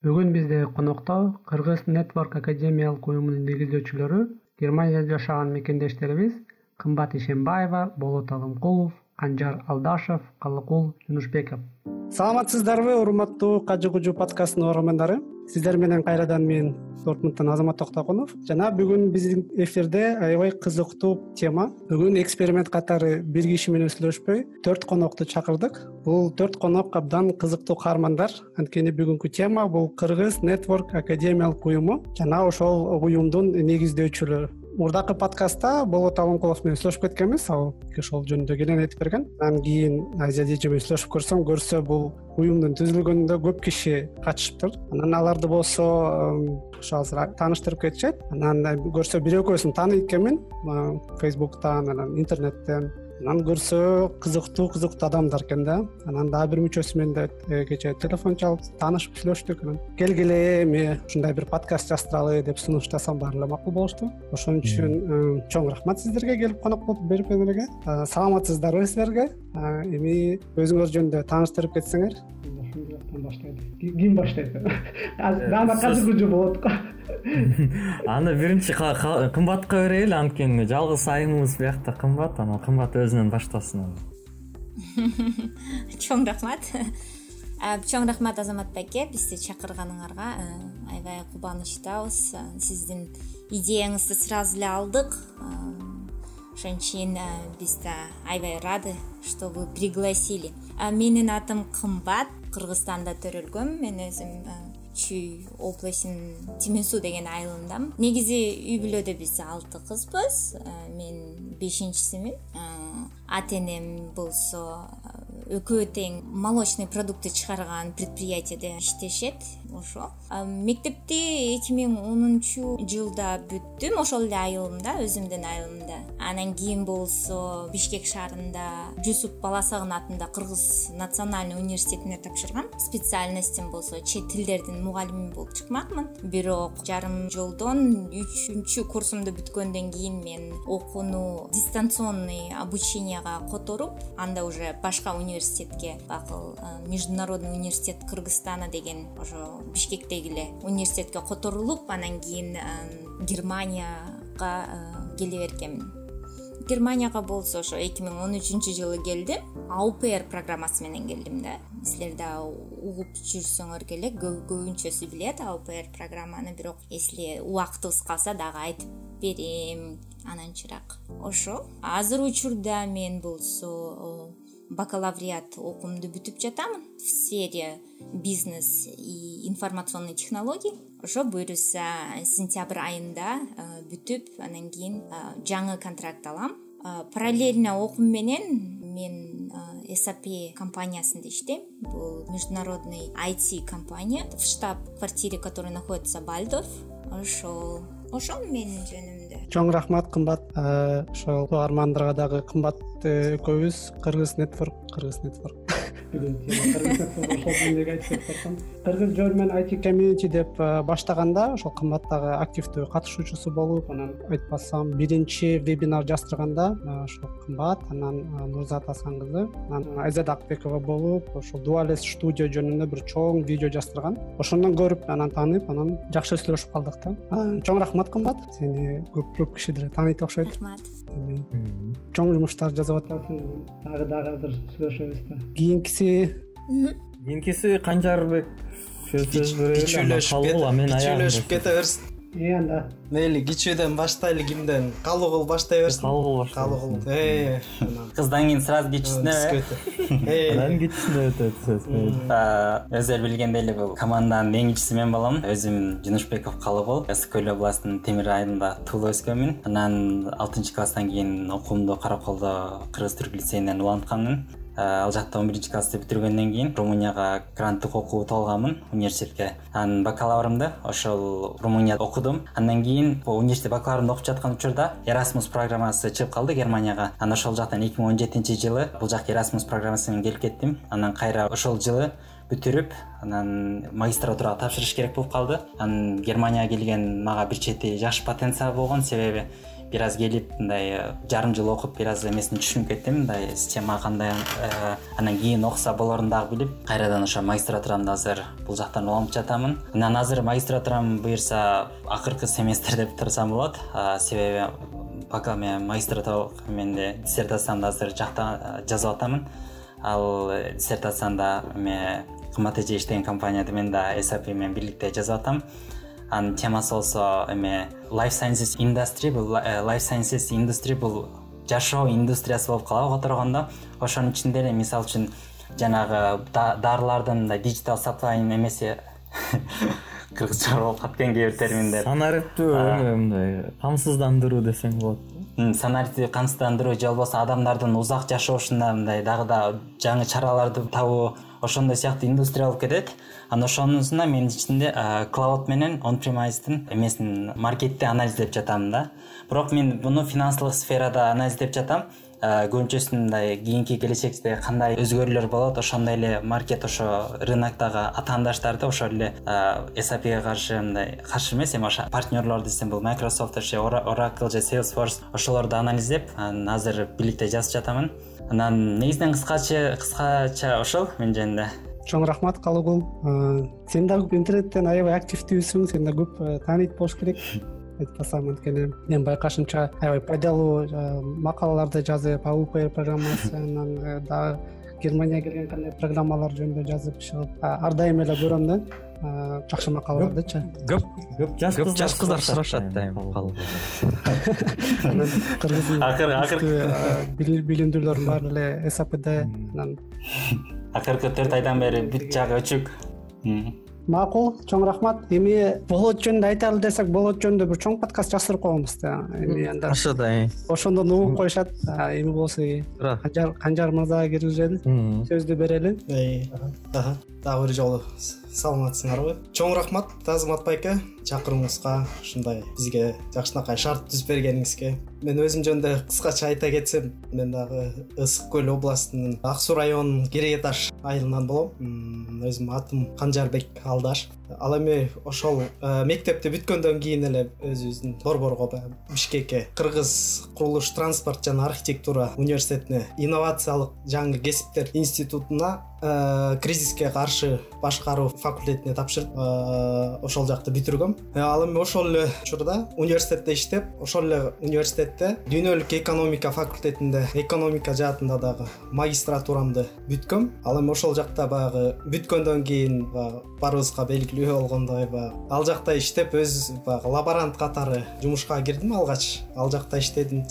бүгүн бизде конокто кыргыз нетворк академиялык уюмунун негиздөөчүлөрү германияда жашаган мекендештерибиз кымбат ишембаева болот алымкулов канжар алдашев калыкул жунушбеков саламатсыздарбы урматтуу кажы кужу подкастынын угармандары сиздер менен кайрадан мен азамат токтогунов жана бүгүн биздин эфирде аябай кызыктуу тема. Бүгүн эксперимент катары бир киши менен сүйлөшпөй төрт конокту чакырдык. Бул төрт конок абдан кызыктуу каармандар. Анткени бүгүнкү тема бул кыргыз нетворк академиялык уюму. Жана ошол уюмдун негиздөөчүлөрү мурдакы подкастта болот алымкулов менен сүйлөшүп кеткенбиз. Ал ошол жөнүндө кенен айтып берген. Анан кийин айзада эже менен сүйлөшүп көрсөм көрсө бул уюмдун түзүлгөнүндө көп киши катышыптыр анан аларды болсо ошо азыр тааныштырып кетишет. Анан көрсө бир экөөсүн тааныйт экенмин. Фейсбуктан анан интернеттен анан көрсө кызыктуу кызыктуу адамдар экен да. Анан дагы бир мүчөсү менен да э, кечээ телефон чалып таанышып сүйлөштүк. Анан келгиле эми ушундай бир подкаст жаздыралы деп сунуш жасам баары эле макул болушту. Ошон үчүн э, чоң рахмат сиздерге келип конок болуп берипкениңерге саламатсыздарбы силерге эми өзүңөр жөнүндө тааныштырып кетсеңер ким баштайт даана кажы кужу болот го. Аны биринчи кымбатка берели анткени жалгыз айымыбыз биякта кымбат анан кымбат өзүнөн баштасын чоң рахмат. Чоң рахмат азамат байке бизди чакырганыңарга аябай кубанычтабыз. Сиздин идеяңызды сразу эле алдык ошон үчүн биз да аябай рады что вы пригласили менин атым кымбат кыргызстанда төрөлгөм. Мен өзүм чүй областинин тимен суу деген айылындамын негизи үй бүлөдө биз алты кызбыз. Мен бешинчисимин ата энем болсо экөө тең молочный продукты чыгарган предприятияда иштешет ошо. Мектепти эки миң онунчу жылда бүттүм ошол эле айылымда өзүмдүн айылымда. Анан кийин болсо бишкек шаарында жусуп баласагын атында кыргыз национальный университетине тапшыргам. Специальностьтим болсо чет тилдердин мугалими болуп чыкмакмын. Бирок жарым жолдон үчүнчү курсумду бүткөндөн кийин мен окууну дистанционный обученияга которуп анда уже башка университетке бакыл международный университет кыргызстана деген ошо бишкектеги эле университетке которулуп анан кийин германияга келе бергенмин германияга болсо ошо эки миң он үчүнчү жылы келдим. Аупр программасы менен келдим да. Силер дагы угуп жүрсөңөр эле көбүнчөсү билет аупр программаны бирок если убактыбыз калса дагы айтып берем ананчыраак ошо. Азыр учурда мен болсо бакалавриат окуумду бүтүп жатамын. В сфере бизнес и информационный технологий. Ошо буюрса сентябрь айында бүтүп анан кийин жаңы контракт алам. Параллельно окуум менен мен сап компаниясында иштейм. Бул международный айти компания. В штаб квартире который находится бальдорф ошол ошол менин жөнүмдө. Чоң рахмат кымбат. Ошол угармандарга дагы кымбат экөөбүз кыргыз нетворк кыргыз кыргыз жер менен айти комьюнити деп баштаганда ошол кымбат дагы активдүү катышуучусу болуп анан айтпасам биринчи вебинар жаздырганда ошол кымбат анан нурзат асан кызы анан айзада акбекова болуп ошол дуалес студия жөнүндө бир чоң видео жаздырган ошондон көрүп анан тааныйп анан жакшы сүйлөшүп калдык да. Чоң рахмат кымбат. Сени көп көп киши деле тааныйт окшойт рахмат чоң жумуштар жасап атасың. Дагы дагы азыр сүйлөшөбүз да. Кийинкиси кийинкиси канжарбек сөз берели калгул мен кичүүлөшүп кете берсин. Анда. Мейли кичүүдөн баштайлы кимден. Калыгул баштай берсин. Калыгул калыгул э кыздан кийин сразу кичүүсүнө анан кичүүсүнө өтөт сөз өзүңөр билгендей эле бул команданын эң кичүүсү мен болом өзүм жунушбеков калыгул ысык көл областынын темир айылында туулуп өскөнмүн анан алтынчы класстан кийин окуумду караколдо кыргыз түрк лицейинен улантканмын ал жакта он биринчи классты бүтүргөндөн кийин румынияга гранттык окуу утуп алганмын университетке. Анан бакалаврымды ошол румынияда окудум. Андан кийин университет бакалаврымды окуп жаткан учурда эрасмус программасы чыгып калды германияга. Анан ошол жактан эки миң он жетинчи жылы бул жака эрасмус программасы менен келип кеттим. Анан кайра ошол жылы бүтүрүп анан магистратурага тапшырыш керек болуп калды. Анан германияга келген мага бир чети жакшы потенциал болгон себеби бир аз келип мындай жарым жыл окуп бир аз эмесин түшүнүп кеттим. Мындай система кандай э, анан кийин окуса болорун дагы билип кайрадан ошо магистратурамды азыр бул жактан улантып жатамын. Анан азыр магистратурам буюрса акыркы семестрде бутурсам болот. Себеби пока мен магистратура эменде диссертациямды азыр жакта жазып атамын. Ал диссертациямда эме кымбат эже иштеген компанияда мен да sap менен бирликте жазып атам анын темасы болсо эме life sciences industry бул э, life sciences industry бул жашоо индустриясы болуп калабы. Которгондо ошонун ичинде эле мисалы үчүн жанагы дарылардын мындай диджитал саплайн эмеси кыргызча болуп калып экен кээ бир терминдер. Санариптүү мындай камсыздандыруу десең болот. Санариптүү камсыздандыруу же болбосо адамдардын узак жашоошуна мындай дагы да жаңы чараларды табуу ошондой сыяктуу индустрия кетет анан ошонусуна мен ичинде клауд менен он премайстын эмесин маркетти анализдеп жатам да. Бирок мен муну финансылык сферада анализдеп жатам. Көбүнчөсүн мындай кийинки келечекте кандай өзгөрүүлөр болот ошондой эле маркет ошо рыноктогу атаандаштарды ошол эле sапга каршы мындай каршы эмес эми ошо партнерлор десем бул microsoft же oracle же salesforce ошолорду анализдеп анан азыр бирликте жазып жатамын анан негизинен кыскача кыскача ошол менин жөнүндө. Чоң рахмат калыгул сен дагы интернеттен аябай активдүүсүң сени да көп э, тааныйт болуш керек. Айтпасам анткени менин байкашымча аябай пайдалуу макалаларды жазып ауп программасы анан э, дагы германияга келген кандай программалар жөнүндө жазып чыгып ар дайым эле көрөм да жакшы макалалардычы көп көп көп жаш кыздар сурашат да эми кыргыздын билимдүүлөрдүн баары эле сапд анан. Акыркы төрт айдан бери бүт жагы өчүк. Макул чоң рахмат. Эми болот жөнүндө айталы десек болот жөнүндө бир чоң подкаст жаздырып койгонбуз да. Эми анда ошо да ошондон угуп коюшат. Эми болсо туура канжар мырзага киргизели сөздү берели дагы бир жолу саламатсыңарбы чоң рахмат азамат байке чакырууңузга ушундай бизге жакшынакай шарт түзүп бергениңизге. Мен өзүм жөнүндө кыскача айта кетсем мен дагы ысык көл областынын ак суу районунун кереге таш айылынан болом. Өзүмдүн атым канжарбек алдаш ал эми ошол э, мектепти бүткөндөн кийин эле өзүбүздүн борборго баягы бишкекке кыргыз курулуш транспорт жана архитектура университетине инновациялык жаңы кесиптер институтуна э, кризиске каршы башкаруу факультетине тапшырып э, ошол жакты бүтүргөм. Ал эми ошол эле учурда университетте иштеп ошол эле университетте дүйнөлүк экономика факультетинде экономика жаатында дагы магистратурамды бүткөм. Ал эми ошол жакта баягы бүткөндөн кийин баягы баарыбызга белгилүү болгондой баягы ал жакта иштеп өз баягы лаборант катары жумушка кирдим алгач ал жакта иштедим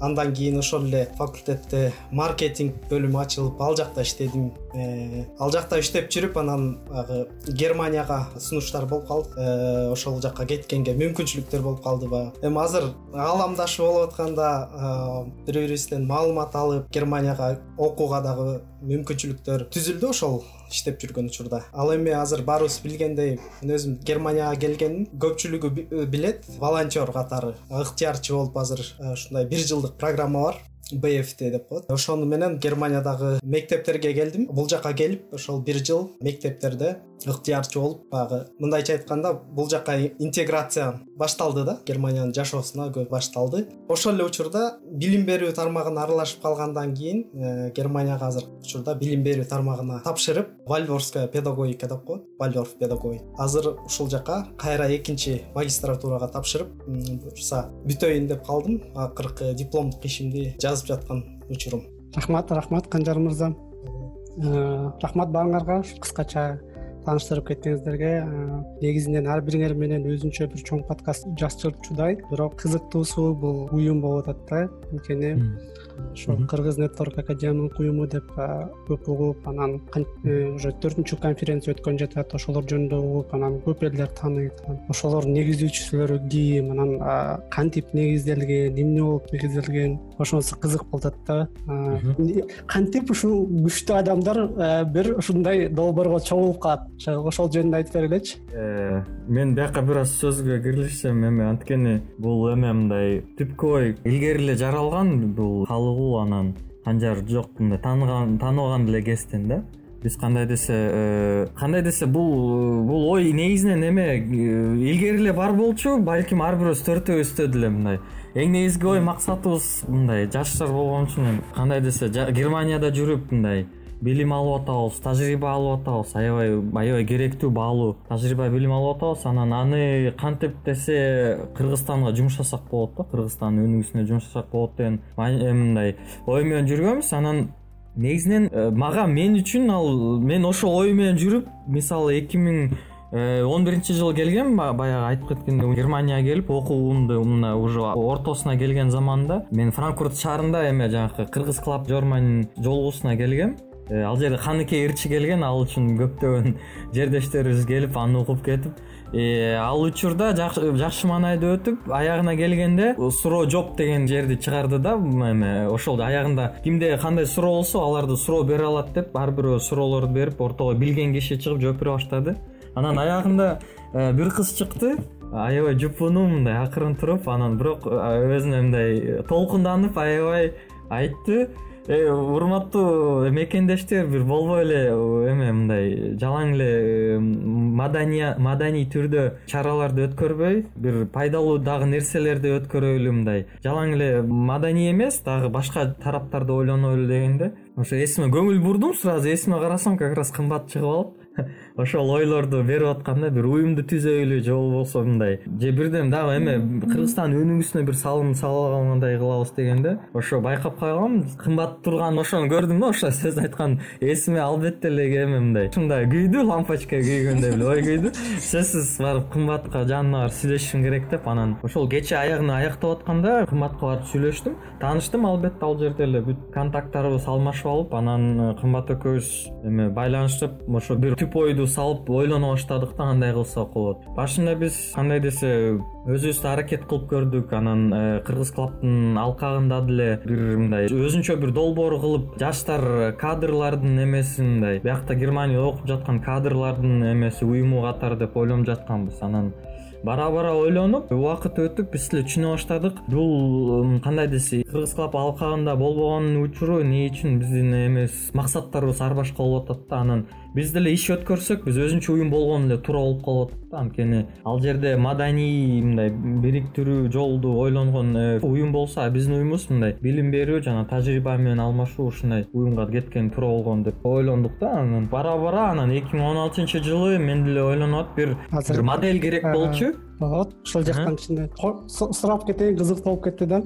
андан кийин ошол эле факультетте маркетинг бөлүмү ачылып ал жакта иштедим. Э, ал жакта иштеп жүрүп анан баягы германияга сунуштар болуп калды. Э, ошол жака кеткенге мүмкүнчүлүктөр болуп калды баягы эми азыр кааламдашы болуп атканда э, бири бирибизден маалымат алып германияга окууга дагы мүмкүнчүлүктөр түзүлдү ошол иштеп жүргөн учурда. Ал эми азыр баарыбыз билгендей мен өзүм германияга келгенмин көпчүлүгү билет волонтер катары ыктыярчы болуп азыр э, ушундай бир жылдык программа бар бфт деп коет ошону менен германиядагы мектептерге келдим. Бул жака келип ошол бир жыл мектептерде ыктыярчы болуп баягы мындайча айтканда бул жака интеграция башталды да. Германиянын жашоосуна башталды. Ошол эле учурда билим берүү тармагына аралашып калгандан кийин э, германияга азыркы учурда билим берүү тармагына тапшырып вальворская педагогика деп коет. Вальворф педагогика азыр ушул жака кайра экинчи магистратурага тапшырып буюрса бүтөйүн деп калдым. Акыркы дипломдук ишимди жазып жаткан учурум. Рахмат рахмат канжар мырза. Э, рахмат баарыңарга кыскача тааныштырып кеткениңиздерге негизинен ар бириңер менен өзүнчө бир чоң подкаст жазчырчудай бирок кызыктуусу бул уюм болуп атат да. Анткени ошо кыргыз нетворк академиялык уюму деп көп угуп анан э, уже төртүнчү конференция өткөн жатат ошолор жөнүндө угуп анан көп элдер тааныйт. Ошолордун негиздөөчүсүлөрү ким анан кантип негизделген эмне болуп негизделген ошонусу кызык болуп атат да кантип ушул күчтүү адамдар бир ушундай долбоорго чогулуп калат. Ошол жөнүндө айтып бергилечи э, мен бияка бир аз сөзгө кирилишсем эми анткени бул эме мындай түпкү ой илгери эле жаралган бул анан канжар жок мындай тааныбаган эле кезден да. Биз кандай десе э, кандай десе бул бул ой негизинен эме э, илгери эле бар болчу балким ар бирөөбүз төртөөбүздө деле мындай. Эң негизги ой максатыбыз мындай жаштар болгон үчүн кандай десе германияда жүрүп мындай билим алып атабыз тажрыйба алып атабыз аябай аябай керектүү баалуу тажрыйба билим алып атабыз анан аны кантип десе кыргызстанга жумшасак болот да. Кыргызстандын өнүгүүсүнө жумшасак болот деген мындай ой менен жүргөнбүз. Анан негизинен э, мага мен үчүн ал мен ошол ой менен жүрүп мисалы эки миң э, он биринчи жылы келгем баягы айтып кеткендей германияга келип окуумду мына уже ортосуна келген заманда мен франкфурт шаарында эме жанагы кыргыз клаб жорманин жолугусуна келгем. Э, ал жерде каныке ирчи келген ал үчүн көптөгөн жердештерибиз келип аны угуп кетип э, ал учурда жакшы маанайда өтүп аягына келгенде суроо жоп деген жерди чыгарды да эме ошол аягында кимде кандай суроо болсо аларды суроо бере алат деп ар бирөө суроолорду берип ортого билген киши чыгып жооп бере баштады. Анан аягында э, бир кыз чыкты. Аябай жупунуу мындай акырын туруп анан бирок өзүнө мындай толкунданып аябай айтты. Э, урматтуу мекендештер бир болбой эле эме мындай жалаң эле э, маданий түрдө чараларды өткөрбөй бир пайдалуу дагы нерселерди өткөрөлү мындай. Жалаң эле маданий эмес дагы башка тараптарды ойлонолу дегенде. Ошо эсиме көңүл бурдум сразу эсиме карасам как раз кымбат чыгып алып ошол ойлорду берип атканда бир уюмду түзөйлү же болбосо мындай. Же бирден дагы эме кыргызстандын өнүгүүсүнө бир салым сала алгандай кылабыз дегенде ошо байкап калгам кымбат турганын ошону көрдүм да ошол сөздү айткан эсиме албетте эле эме мындай. Ушундай күйдү лампочка күйгөндөй эле ой күйдү. Сөзсүз барып кымбатка жанына барып сүйлөшүшүм керек деп анан ошол кече аягын аяктап атканда кымбатка барып сүйлөштүм. Тааныштым албетте ал жерде эле бүт контакттарыбыз алмашып алып анан кымбат экөөбүз эме байланышып ошо бир түп ойду салып ойлоно баштадык да кандай кылсак болот. Башында биз кандай десе өзүбүз аракет кылып көрдүк. Анан э, кыргыз клабтын алкагында деле бир мындай өзүнчө бир долбоор кылып жаштар кадрлардын эмесин мындай. Биякта германияда окуп жаткан кадрлардын эмеси уюму катары деп ойлонуп жатканбыз. Анан бара бара ойлонуп убакыт өтүп биз деле түшүнө баштадык. Бул кандай десе кыргыз клаб алкагында болбогонун учуру эмне үчүн биздин эмес максаттарыбыз ар башка болуп атат да. Анан биз деле иш өткөрсөк биз өзүнчө уюм болгону эле туура болуп калып атат да. Анткени ал жерде маданий мындай бириктирүү жолду ойлонгон э, уюм болсо а биздин уюмубуз мындай билим берүү жана тажрыйба менен алмашуу ушундай уюмга кеткен туура болгон деп ойлондук да анан. Бара бара анан эки миң он алтынчы жылы мен деле ойлонуп атып бир модель керек болчу болот ошол жактан кичине сурап кетейин кызыктуу болуп кетти да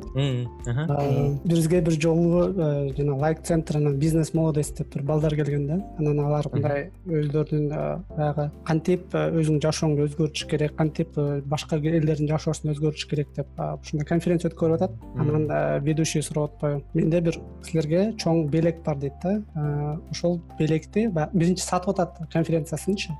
бизге бир жолу э, жана лайк центрынан бизнес молодость деп бир балдар келген да анан алар мындай өздөрүнүн баягы кантип э, өзүңдүн жашооңду өзгөртүш керек кантип э, башка элдердин жашоосун өзгөртүш керек деп ушундай конференция өткөрүп атат. Анан ведущий сурап атпайбы. Менде бир силерге чоң белек бар дейт да. Ошол белекти баягы биринчи сатып атат конференциясынчы.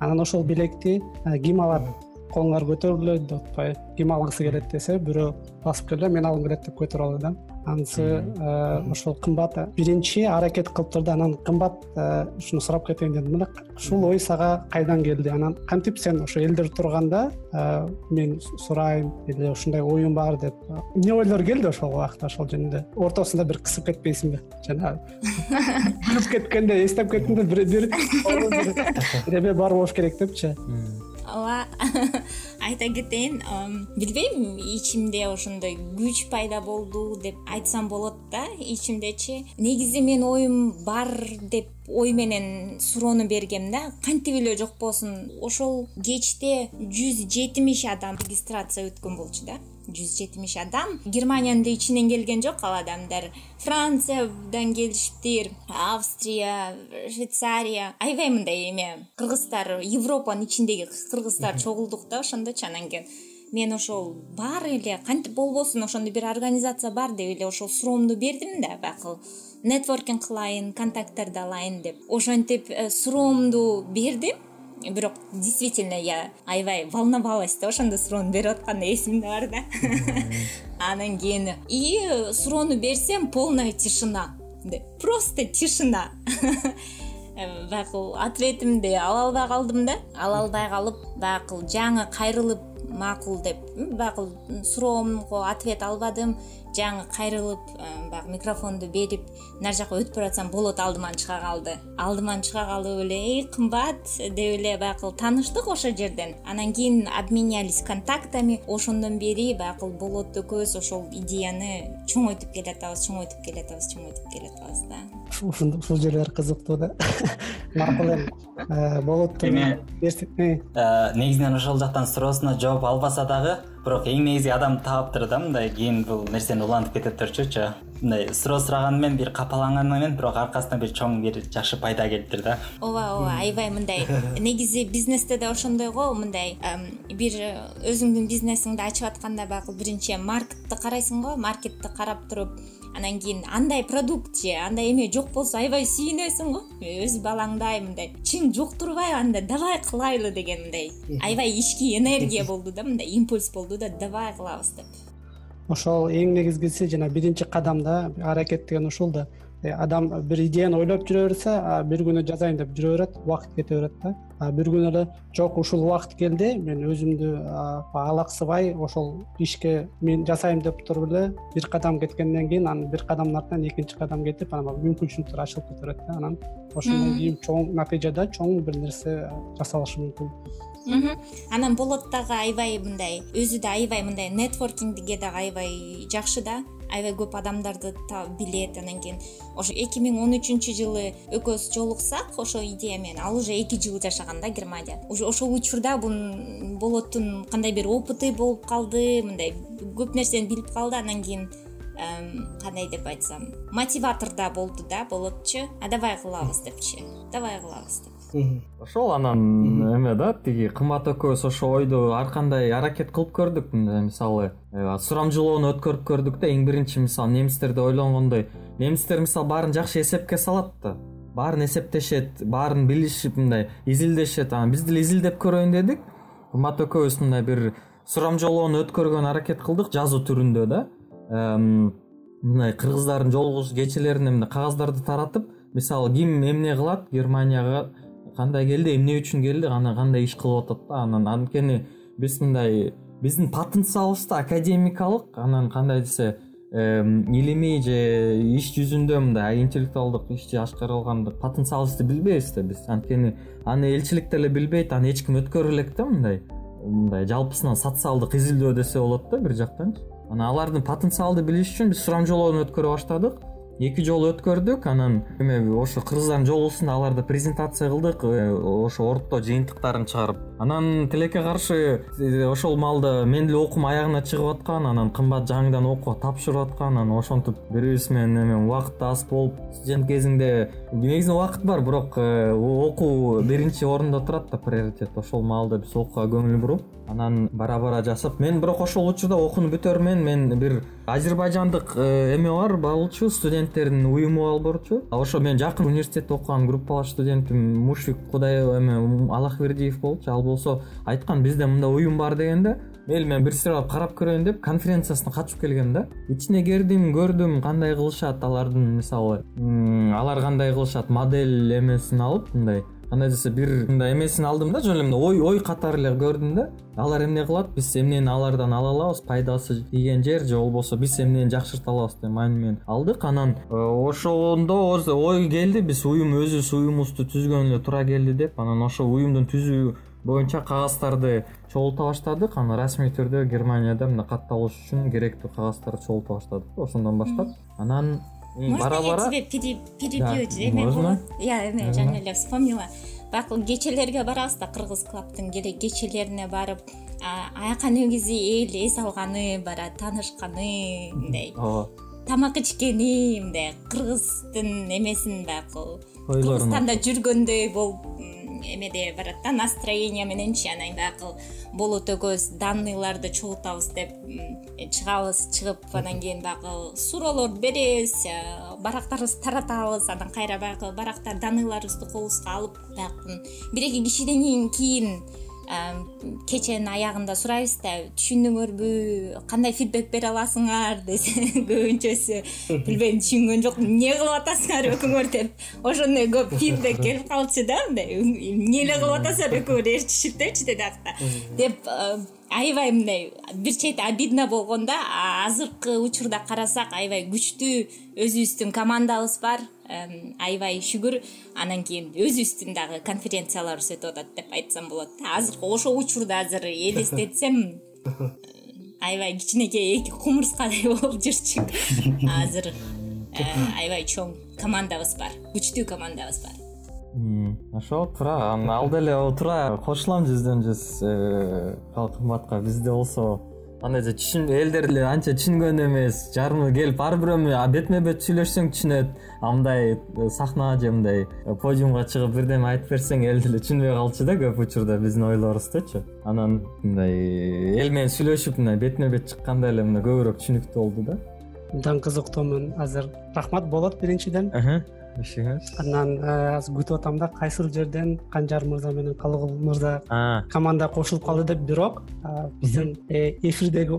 Анан ошол белекти ким алат колуңар көтөрүлө деп атпайбы ким алгысы келет десе бирөө басып келе мен алгым келет деп көтөрүп алды да анысы э, ошол кымбат биринчи аракет кылып турду анан кымбат э, ушуну сурап кетейин дедим эле ушул ой сага кайдан келди анан кантип сен ошо элдер турганда э, мен сурайм или ушундай оюм бар деп эмне ойлор келди ошол убакта ошол жөнүндө ортосунда бир кысып кетпейсиңби жанагы күлүп кеткенде эстеп кеттимде бир бир эме бар болуш керек депчи ооба айта кетейин билбейм ичимде ошондой күч пайда болду деп айтсам болот да ичимдечи. Негизи менин оюм бар деп ой менен суроону бергем да кантип эле жокпосун ошол кечте жүз жетимиш адам регистрация өткөн болчу да жүз жетимиш адам. Германиянын да ичинен келген жок ал адамдар. Франциядан келишиптир австрия швейцария. Аябай мындай эме. Кыргыздар европанын ичиндеги кыргыздар чогулдук да ошондочу анан кийин мен ошол бар эле кантип болбосун ошондой бир организация бар деп эле ошол суроомду бердим да баягы нетворкинг кылайын контакттарды алайын деп. Ошентип э, суроомду бердим бирок действительно я аябай волновалась да ошондо суроону берип атканда эсимде бар да. Анан кийин и суроону берсем полная тишина. Просто тишина. Э, баягы ответимди ала албай калдым да. Ала албай калып баягы жаңы кайрылып макул деп баягы суроомго ответ албадым жаңы кайрылып э, баягы микрофонду берип нары жака өтүп баратсам болот алдыман чыга калды. Алдыман чыга калып эле эй кымбат! деп эле баягы тааныштык ошол жерден! Анан кийин обменялись контактами ошондон бери баягы болот экөөбүз ошол идеяны чоңойтуп келатабыз чоңойтуп келатабыз чоңойтуп келатабыз да! Ушул жерлер кызыктуу да. Макул эми э, болоттун эми э. негизинен ошол жактан суроосуна жооп албаса дагы бирок эң негизги адам тааптыр да мындай кийин бул нерсени улантып кететирчүчү мындай суроо сураганы менен бир капаланганы менен бирок аркасынан бир чоң бир жакшы пайда келиптир да. Ооба ооба аябай мындай негизи бизнесте да ошондой го мындай бир өзүңдүн бизнесиңди ачып атканда баягы биринчи маркетти карайсың го маркетти карап туруп анан кийин андай продукт же андай эме жок болсо аябай сүйүнөсүң го. Өз балаңдай мындай чын жуктурбайбы анда давай кылайлы деген мындай аябай ички энергия болду да мындай импульс болду да давай кылабыз деп ошол эң негизгиси жана биринчи кадам да аракет деген ушул да. Э, адам бир идеяны ойлоп жүрө берсе бир күнү жазайын деп жүрө берет убакыт кете берет да. Бир күнү эле жок ушул убакыт келди мен өзүмдү алаксыбай ошол ишке мен жасайм деп туруп эле бир кадам кеткенден кийин анан бир кадамдын артынан экинчи кадам кетип анан мүмкүнчүлүктөр ачылып кете берет да. Анан ошондон кийин чоң натыйжада чоң бир нерсе жасалышы мүмкүн анан болот дагы аябай мындай өзү да аябай мындай нетворкингге дагы аябай жакшы да. Аябай көп адамдарды билет. Анан кийин ошо эки миң он үчүнчү жылы экөөбүз жолуксак ошол идея менен. Ал уже эки жыл жашаган да германияда ошол учурда бунун болоттун кандай бир опыты болуп калды мындай көп нерсени билип калды. Анан кийин кандай деп айтсам мотиватор да болду да болотчу. А давай кылабыз депчи. Давай кылабыз деп ошол анан эме да тиги кымбат экөөбүз ошол ойду ар кандай аракет кылып көрдүк. Мисалы э, сурамжылоону өткөрүп көрдүк да эң биринчи мисалы немистерде ойлонгондой. Немистер мисалы баарын жакшы эсепке салат да. Баарын эсептешет баарын билишип мындай изилдешет. Анан биз деле изилдеп көрөйүн дедик. Кымбат экөөбүз мындай бир сурамжылоону өткөргөнгө аракет кылдык жазуу түрүндө да. Мындай кыргыздардын жолугушуу кечелерине мындай кагаздарды таратып мисалы ким эмне кылат германияга кандай келди эмне үчүн келди анан кандай иш кылып атат да анан анткени биз мындай биздин потенциалыбыз да академикалык анан кандай десе илимий же иш жүзүндө мындай интеллектуалдык ишти ашкарылгандык потенциалыбызды билбейбиз да биз. Анткени аны элчилик деле билбейт аны эч ким өткөрө элек да мындай мындай жалпысынан социалдык изилдөө десе болот да бир жактанчы анан алардын потенциалды билиш үчүн биз сурамжылоону өткөрө баштадык эки жолу өткөрдүк анан эме ошо кыргыздардын жолугусунда аларды презентация кылдык э, ошо орто жыйынтыктарын чыгарып анан тилекке каршы э, ошол маалда менин деле окуум аягына чыгып аткан анан кымбат жаңыдан окууга тапшырып аткан анан ошентип бири бирибиз менен эме убакыт аз болуп студент кезиңде негизи убакыт бар бирок э, окуу биринчи орунда турат да приоритет. Ошол маалда биз окууга көңүл буруп анан бара бара жасап мен бирок ошол учурда окууну бүтөрмөйн мен бир азербайжандык эме бар болчу студенттердин уюму болчу. Ошо менин жакын университетте окуган группалаш студентим кудай эме аллахбердиев болчу. Ал болсо айткан бизде мындай уюм бар дегенде мейли мен бир сыйралап карап көрөйүн деп конференциясына катышып келгем да. Ичине кирдим көрдүм кандай кылышат алардын мисалы алар кандай кылышат модель эмесин алып мындай кандай десе бир мындай эмесин алдым да жөн эле мындай ой ой катары эле көрдүм да. Алар эмне кылат? Биз эмнени алардан ала алабыз пайдасы тийген жер же болбосо биз эмнени жакшырта алабыз деген маани алдык. Анан э, ошондо ой келди биз уюм өзүбүз уюмубузду түзгөн эле туура келди деп анан ошол уюмдун түзүү боюнча кагаздарды чогулта баштадык. Анан расмий түрдө германияда мындай катталыш үчүн керектүү кагаздарды чогулта баштадык. Ошондон баштап анан бара бара тебе перебьюать эме болот я эме жаңы эле вспомнила. Баягы кечелерге барабыз да кыргыз клабтын кечелерине барып аяка негизи эл эс алганы барат таанышканы мындай. Ооба. Тамак ичкени мындай кыргыздын эмесин баягы кыргызстанда жүргөндөй болуп эмеде барат да настроение мененчи анан баягы болот экөөбүз данныйларды чогултабыз деп чыгабыз чыгып анан кийин баягы суроолорду беребиз э, барактарыбызды таратабыз анан кайра баягы барактар данныйларыбызды колубузга алып баягы бир эки кишиден кийин кеченин аягында сурайбыз да түшүндүңөрбү кандай фидбек бере аласыңар? десе көбүнчөсү билбейм түшүнгөн жокмун эмне кылып атасыңар экөөңөр деп ошондой көп фидбек келип калчу да мындай эмне эле кылып атасыңар? экөөңөр ээрчишип депчи деди деп аябай мындай бир чети обидно болгон да азыркы учурда карасак аябай күчтүү өзүбүздүн командабыз бар аябай шүгүр анан кийин өзүбүздүн дагы конференцияларыбыз өтүп атат деп айтсам болот да. Азыркы ошол учурду азыр элестетсем аябай кичинекей эки кумурскадай болуп жүрчүк. Азыр э, аябай чоң командабыз бар күчтүү командабыз бар. Ошо туура анан ал деле туура кошулам жүздөн жүз э, кымбатка бизде болсо андай эле түшүн элдер эле анча түшүнгөн эмес. Жарымы келип ар бирөө бетме бет сүйлөшсөң түшүнөт. А мындай э, сахнага же мындай э, подиумга чыгып бирдеме айтып берсең эл деле түшүнбөй калчу да көп учурда биздин ойлорубуздучу анан мындай эл менен сүйлөшүп мындай бетме бет чыкканда эле мындай көбүрөөк түшүнүктүү болду да. Абдан кызыктуумун. Азыр рахмат болот биринчиден ишиңиз анан э, азыр күтүп атам да кайсыл жерден канжар мырза менен калыгул мырза командага кошулуп калды деп бирок биздин э, эфирдеги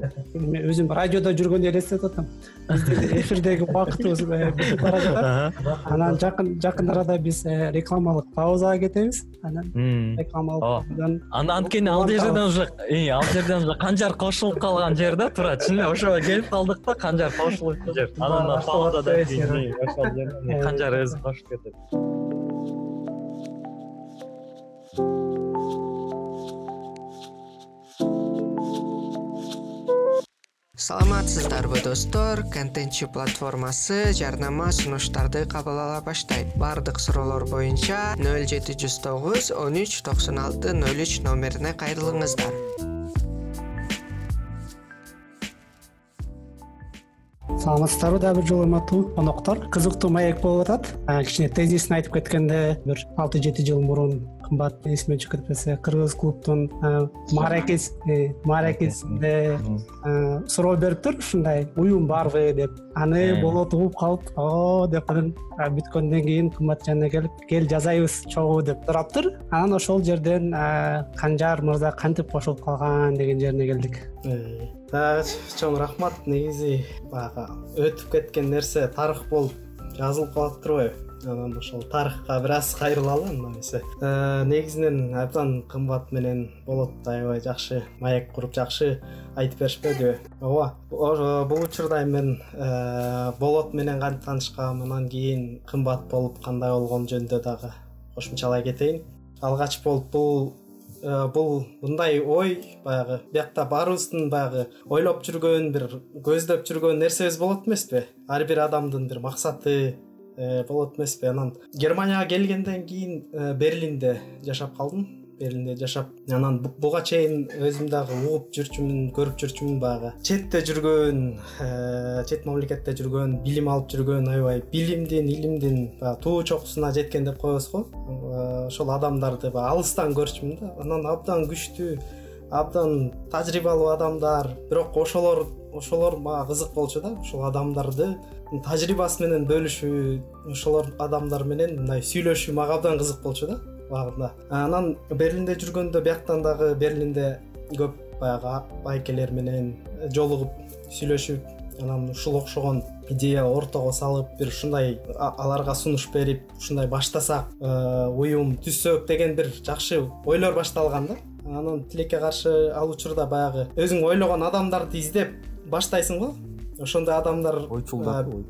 өзүм радиодо жүргөндө элестетип атам. Биздин эфирдеги убакытыбыз э, бүтүп бара жатат анан жакын жакын арада биз рекламалык паузага кетебиз анан рекламалык анткени ал жерден уже ал жерден уже канжар кошулуп калган жер да туура чын эле ошого келип калдык да канжар кошулуп жер. Анан паузадан кийин ошол жерден канжар кошуп кетет саламатсыздарбы достор? Контентчи платформасы жарнама сунуштарды кабыл ала баштайт. Баардык суроолор боюнча нөл жети жүз тогуз он үч токсон алты нөл үч номерине кайрылыңыздар саламатсыздарбы дагы бир жолу урматтуу коноктор кызыктуу маек болуп атат. Кичине тезисин айтып кеткенде бир алты жети жыл мурун кымбат эсимден чыгып кетпесе кыргыз клубдун мааракеси мааракесинде суроо бериптир ушундай уюм барбы деп. Аны болот угуп калып о деп анан бүткөндөн кийин кымбат жанына келип кел жазайбыз чогуу! деп сураптыр анан ошол жерден канжар мырза кантип кошулуп калган деген жерине келдик чоң рахмат. Негизи баягы өтүп кеткен нерсе тарых болуп жазылып калат турбайбы анан ошол тарыхка бир аз кайрылалы анда э, негизинен абдан кымбат менен болот аябай жакшы маек куруп жакшы айтып беришпедиби ооба бул учурда эми мен э, болот менен кантип таанышкам анан кийин кымбат болуп кандай болгону жөнүндө дагы кошумчалай кетейин. Алгач болуп бул бул мындай ой баягы биякта баарыбыздын баягы ойлоп жүргөн бир көздөп жүргөн нерсебиз болот эмеспи? Ар бир адамдын бир максаты э, болот эмеспи? Анан германияга келгенден кийин э, берлинде жашап калдым берлинде жашап анан буга чейин өзүм дагы угуп жүрчүмүн көрүп жүрчүмүн баягы. Четте жүргөн э, чет мамлекетте жүргөн билим алып жүргөн аябай билимдин илимдин баягы туу чокусуна жеткен деп коебуз го. Э, ошол адамдарды баягы алыстан көрчүмүн да. Анан абдан күчтүү абдан тажрыйбалуу адамдар бирок ошолор ошолор мага кызык болчу да. Ошол адамдарды тажрыйбасы менен бөлүшүү ошолор адамдар менен мындай сүйлөшүү мага абдан кызык болчу да убагында анан берлинде жүргөндө бияктан дагы берлинде көп баягы байкелер менен жолугуп сүйлөшүп анан ушул окшогон идея ортого салып бир ушундай аларга сунуш берип ушундай баштасак э, уюм түзсөк деген бир жакшы ойлор башталган да. Анан тилекке каршы ал учурда баягы өзүң ойлогон адамдарды издеп баштайсың го. Ошондой адамдар ойчулдарды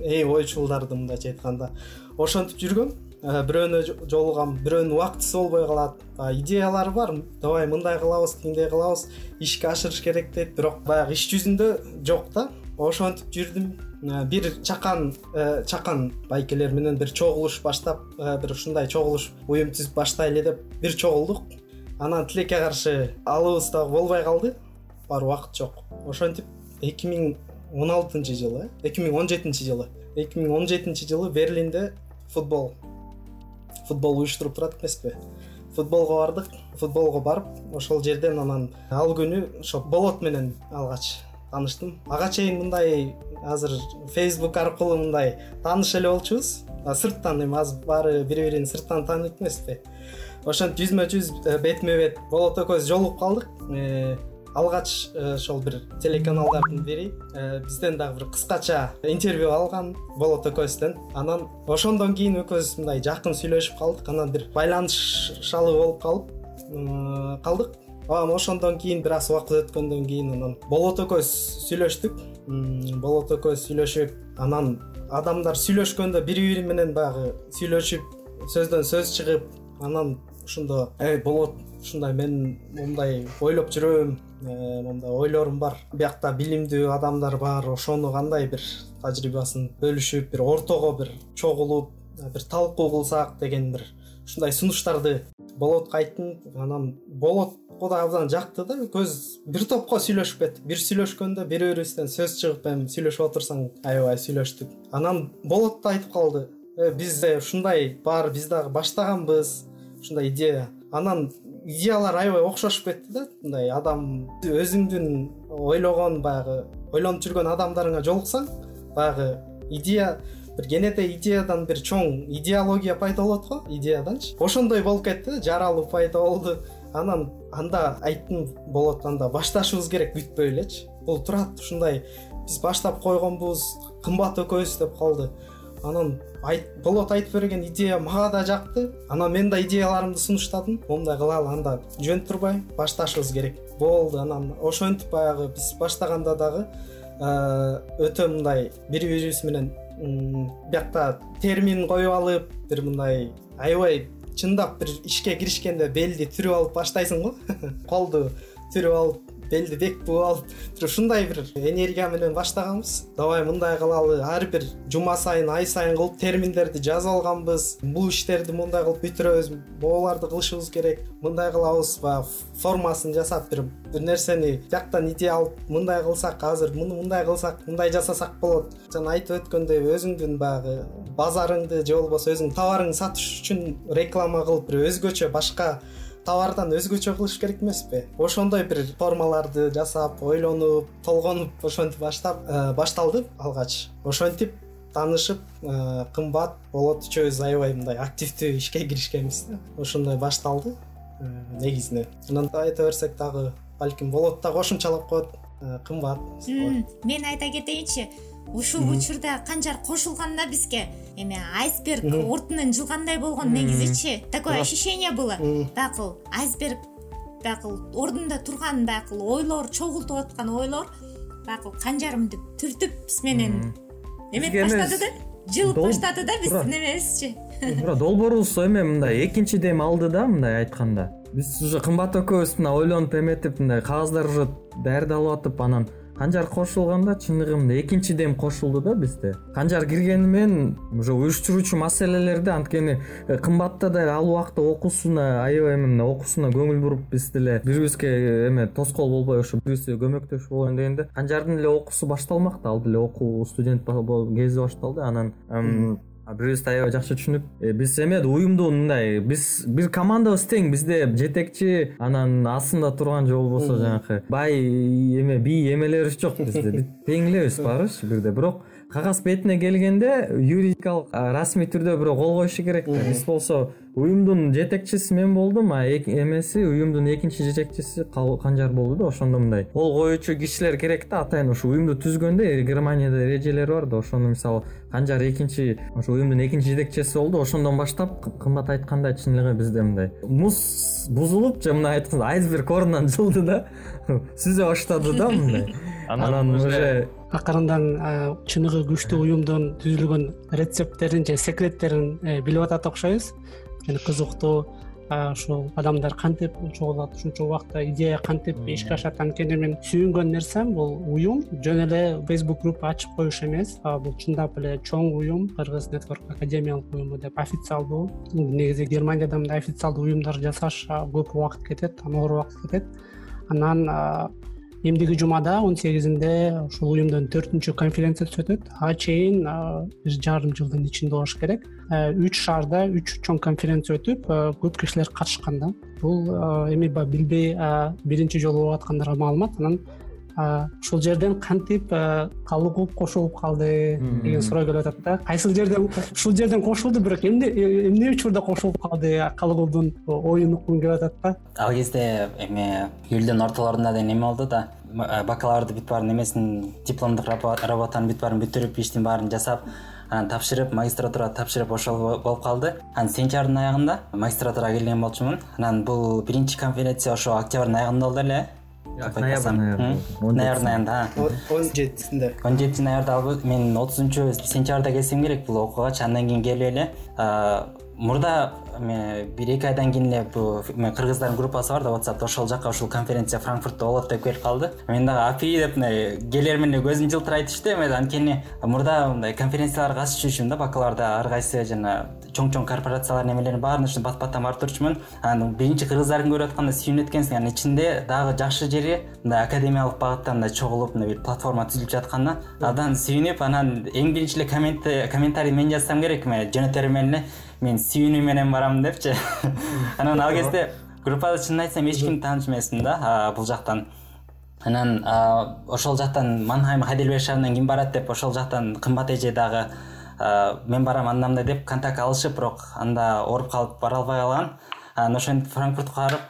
э, ойчулдарды мындайча айтканда. Ошентип жүргөм бирөөнө жолугам бирөөнүн убактысы болбой калат. Идеялары бар. Давай мындай кылабыз тигиндей кылабыз ишке ашырыш керек дейт. Бирок баягы иш жүзүндө жок да. Ошентип жүрдүм. Э, бир чакан э, чакан байкелер менен бир чогулуш баштап бир ушундай чогулуш уюм түзүп баштайлы деп бир чогулдук. Анан тилекке каршы алыбыз дагы болбой калды. Барып убакыт жок. Ошентип эки миң он алтынчы жылы э эки миң он жетинчи жылы эки миң он жетинчи жылы берлинде футбол футбол уюштуруп турат эмеспи? Футболго бардык футболго барып ошол жерден анан ал күнү ошо болот менен алгач тааныштым ага чейин мындай азыр фейсбук аркылуу мындай тааныш эле болчубуз. Сырттан эми азыр баары бири бирин сырттан тааныйт эмеспи. Ошентип жүзмө жүз бетме бет болот экөөбүз жолугуп калдык алгач ошол бир телеканалдардын бири бизден дагы бир кыскача интервью алган болот экөөбүздөн анан ошондон кийин экөөбүз мындай жакын сүйлөшүп калдык анан бир байланышалуу болуп калып калдык. Анан ошондон кийин бир аз убакыт өткөндөн кийин анан болот экөөбүз сүйлөштүк. Болот экөөбүз сүйлөшүп анан адамдар сүйлөшкөндө бири бири менен баягы сүйлөшүп сөздөн сөз чыгып анан ошондо эй болот ушундай мен момундай ойлоп жүрөм э, момундай ойлорум бар. Биякта билимдүү адамдар бар ошону кандай бир тажрыйбасын бөлүшүп бир ортого бир чогулуп бир талкуу кылсак деген бир ушундай сунуштарды болотко айттым анан болотко да абдан жакты да экөөбүз бир топко сүйлөшүп кеттик бир сүйлөшкөндө бири бирибизден сөз чыгып эми сүйлөшүп отурсаң аябай сүйлөштүк. Анан болот да айтып калды. Э, бизде ушундай бар биз дагы баштаганбыз ушундай идея. Анан идеялар аябай окшошуп кетти да. Мындай адам өзүңдүн ойлогон баягы ойлонуп жүргөн адамдарыңа жолуксаң баягы идея бир кенете идеядан бир чоң идеология пайда болот го идеяданчы. Ошондой болуп кетти да жаралуу пайда болду. Анан анда айттым болот анда башташыбыз керек күтпөй элечи. Бул турат ушундай биз баштап койгонбуз кымбат экөөбүз деп калды. Анан болот айтып берген идея мага да жакты. Анан мен да идеяларымды сунуштадым. Момундай кылалы анда жөн турбайбы башташыбыз керек. Болду анан ошентип баягы биз баштаганда дагы өтө мындай бири бирибиз менен биякта термин коюп алып бир мындай аябай чындап бир ишке киришкенде белди түрүп алып баштайсың го. Колду түрүп алып белди бек бугуп алып бир ушундай бир энергия менен баштаганбыз. Давай мындай кылалы ар бир жума сайын ай сайын кылып терминдерди жазып алганбыз. Бул иштерди мындай кылып бүтүрөбүз могуларды кылышыбыз керек. Мындай кылабыз баягы формасын жасап бир бир нерсени бияктан идея алып мындай кылсак азыр муну мындай кылсак мындай жасасак болот. Жана айтып өткөндөй өзүңдүн баягы базарыңды же болбосо өзүңдүн товарыңды сатыш үчүн реклама кылып бир өзгөчө башка товардан өзгөчө кылыш керек эмеспи ошондой бир формаларды жасап ойлонуп толгонуп ошентип баштап э, башталды алгач. Ошентип таанышып э, кымбат болот үчөөбүз аябай мындай активдүү ишке киришкенбиз да. Ошондой башталды э, негизинен. Анан айта берсек дагы балким болот да кошумчалап коет кымбат. Мен айта кетейинчи ушул учурда канжар кошулганда бизге эми айсберг ортунан жылгандай болгон негизичи. Такое ощущение было. Баягы айсберг баягы ордунда турган баягы ойлор чогултуп аткан ойлор баягы канжар мынтип түртүп биз менен эметип баштады да? Жылып баштады да биздин эмебизчи туура долбоорубуз эме мындай экинчи дем алды да мындай айтканда. Биз уже кымбат экөөбүз мына ойлонуп эметип мындай кагаздар уже даярдалып атып анан канжар кошулганда чындыгында экинчи дем кошулду да бизде. Канжар киргени менен уже уюштуруучу маселелерди анткени э, кымбатта да ал убакта окуусуна аябай эме окуусуна көңүл буруп биз деле бири бирибизге э, эме тоскоол болбой ошо бири бирибизге көмөктөшүп болоюн дегенде канжардын эле окуусу башталмак да ал деле окуу студент кези башталды анан бири бирибизди аябай жакшы түшүнүп э, биз эме уюмду мындай биз бир командабыз тең бизде жетекчи анан астында турган же болбосо жанакы. Бай эме бий эмелерибиз жок бизде. Тең элебиз баарыбызчы бирдей бирок кагаз бетине келгенде юридикалык расмий түрдө бирөө кол коюшу керек да. Биз болсо уюмдун жетекчиси мен болдум а эмеси уюмдун экинчи жетекчиси канжар болду да ошондо мындай. Кол коюучу кишилер керек да атайын ушу уюмду түзгөндө германияда эрежелер бар да ошону мисалы канжар экинчи ошо уюмдун экинчи жетекчиси болду ошондон баштап кымбат айткандай чын эле бизде мындай. Муз бузулуп же мындай айтканда айсберг ордунан жылды да сүзө баштады да мындай. Анан уже акырындан чыныгы күчтүү уюмдун түзүлгөн рецепттерин же секреттерин э, билип атат окшойбуз. Кызыктуу ушул адамдар кантип чогулат ушунча убакта идея кантип ишке ашат анткени мен сүйүнгөн нерсем бул уюм. Жөн эле фейсбук группа ачып коюш эмес. Бул чындап эле чоң уюм. Кыргыз нетворк академиялык уюму деп официалдуу негизи германияда мындай официалдуу уюмдар жасаш көп убакыт кетет оор убакыт кетет. Анан эмдиги жумада он сегизинде ушул уюмдун төртүнчү конференциясы өтөт. Ага чейин бир жарым жылдын ичинде болуш керек. Үч шаарда үч чоң конференция өтүп көп кишилер катышкан да. Бул эми баягы билбей биринчи жолу болуп аткандарга маалымат. Анан ушул жерден кантип калыгул кошулуп калды деген суроо келип атат да. Кайсыл жерден ушул жерден кошулду бирок эмне эмне учурда кошулуп калды калыгулдун оюн уккум келип атат да? Ал кезде эме июлдун ортолорунда деле неме болду да. Бакалаврды бүт баарын эмесин дипломдук работанын бүт баарын бүтүрүп иштин баарын жасап анан тапшырып магистратурада тапшырып ошол болуп калды. Анан сентябрдын аягында магистратурага келген болчумун. Анан бул биринчи конференция ошо октябрдын аягында болду эле ноябрдын аягында ноябрдын аягында он жетисинде. Он жетинчи ноябрда мен отузунчу сентябрда келсем керек. Бул окуугачы андан кийин келип эле мурда бир эки айдан кийин эле бул кыргыздардын группасы бар да whatsappта ошол жака ушул конференция франкфуртта болот деп келип калды. Мен дагы апи деп мындай келер менен эле көзүм жылтырайт иште эме анткени мурда мындай конференцияларга катышып жүрчүмүн да ар кайсы жана чоң чоң корпорациялардын эмелерин баарын ушинтип бат баттан барып турчумун анан биринчи кыргыздарды көрүп атканда сүйүнүп эткенсиң анын ичинде дагы жакшы жери мындай академиялык багытта мындай чогулуп мындай бир платформа түзүлүп жаткан да абдан сүйүнүп анан эң биринчи эле комментарий мен жазсам керек м жөнөтөрүм менен эле мен сүйүнүү менен барам депчи. Анан ал кезде группада чынын айтсам эч кимди тааныш эмесмин да бул жактан. Анан ошол жактан манхайм хайдельберг шаарынан ким барат деп ошол жактан кымбат эже дагы мен барам андай мындай деп контакт алышып бирок анда ооруп калып бара албай калган анан ошентип франкфуртка барып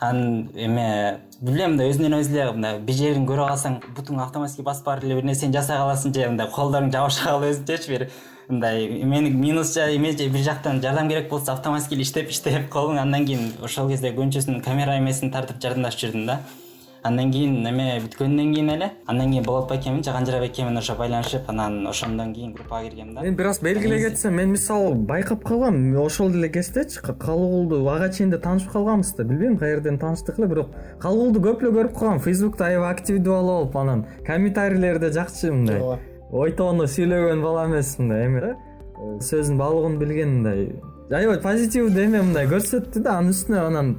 анан эме билбейм мындай өзүнөн өзү эле мындай бир жерин көрүп калсаң бутуңду автоматический басып барып эле бир нерсени жасай каласың же мындай колдоруң жабыша калып өзүнчөчү бир мындай эмени минус эме же бир жактан жардам керек болсо автоматический эле иштеп иштеп колуң андан кийин ошол кезде көбүнчөсүн камера эмесин тартып жардамдашып жүрдүм да. Андан кийин эме бүткөндөн кийин эле андан кийин болот байкемин же канжыра байке менен ошо байланышып анан ошондон кийин группага киргем да. Мен бир аз белгилей кетсем мен мисалы байкап калгам ошол деле кездечи калыгулду ага чейин да таанышып калганбыз да билбейм каерден тааныштык эле бирок калыгулду көп эле көрүп калгам. Фейсбукта аябай активдүү болуп анан комментарийлери да жакчы мындай. Ооба ой тоону сүйлөгөн бала эмес мындай эме да э, сөзүнүн баалыгын билген мындай аябай позитивдүү эме мындай көрсөттү да анын үстүнө анан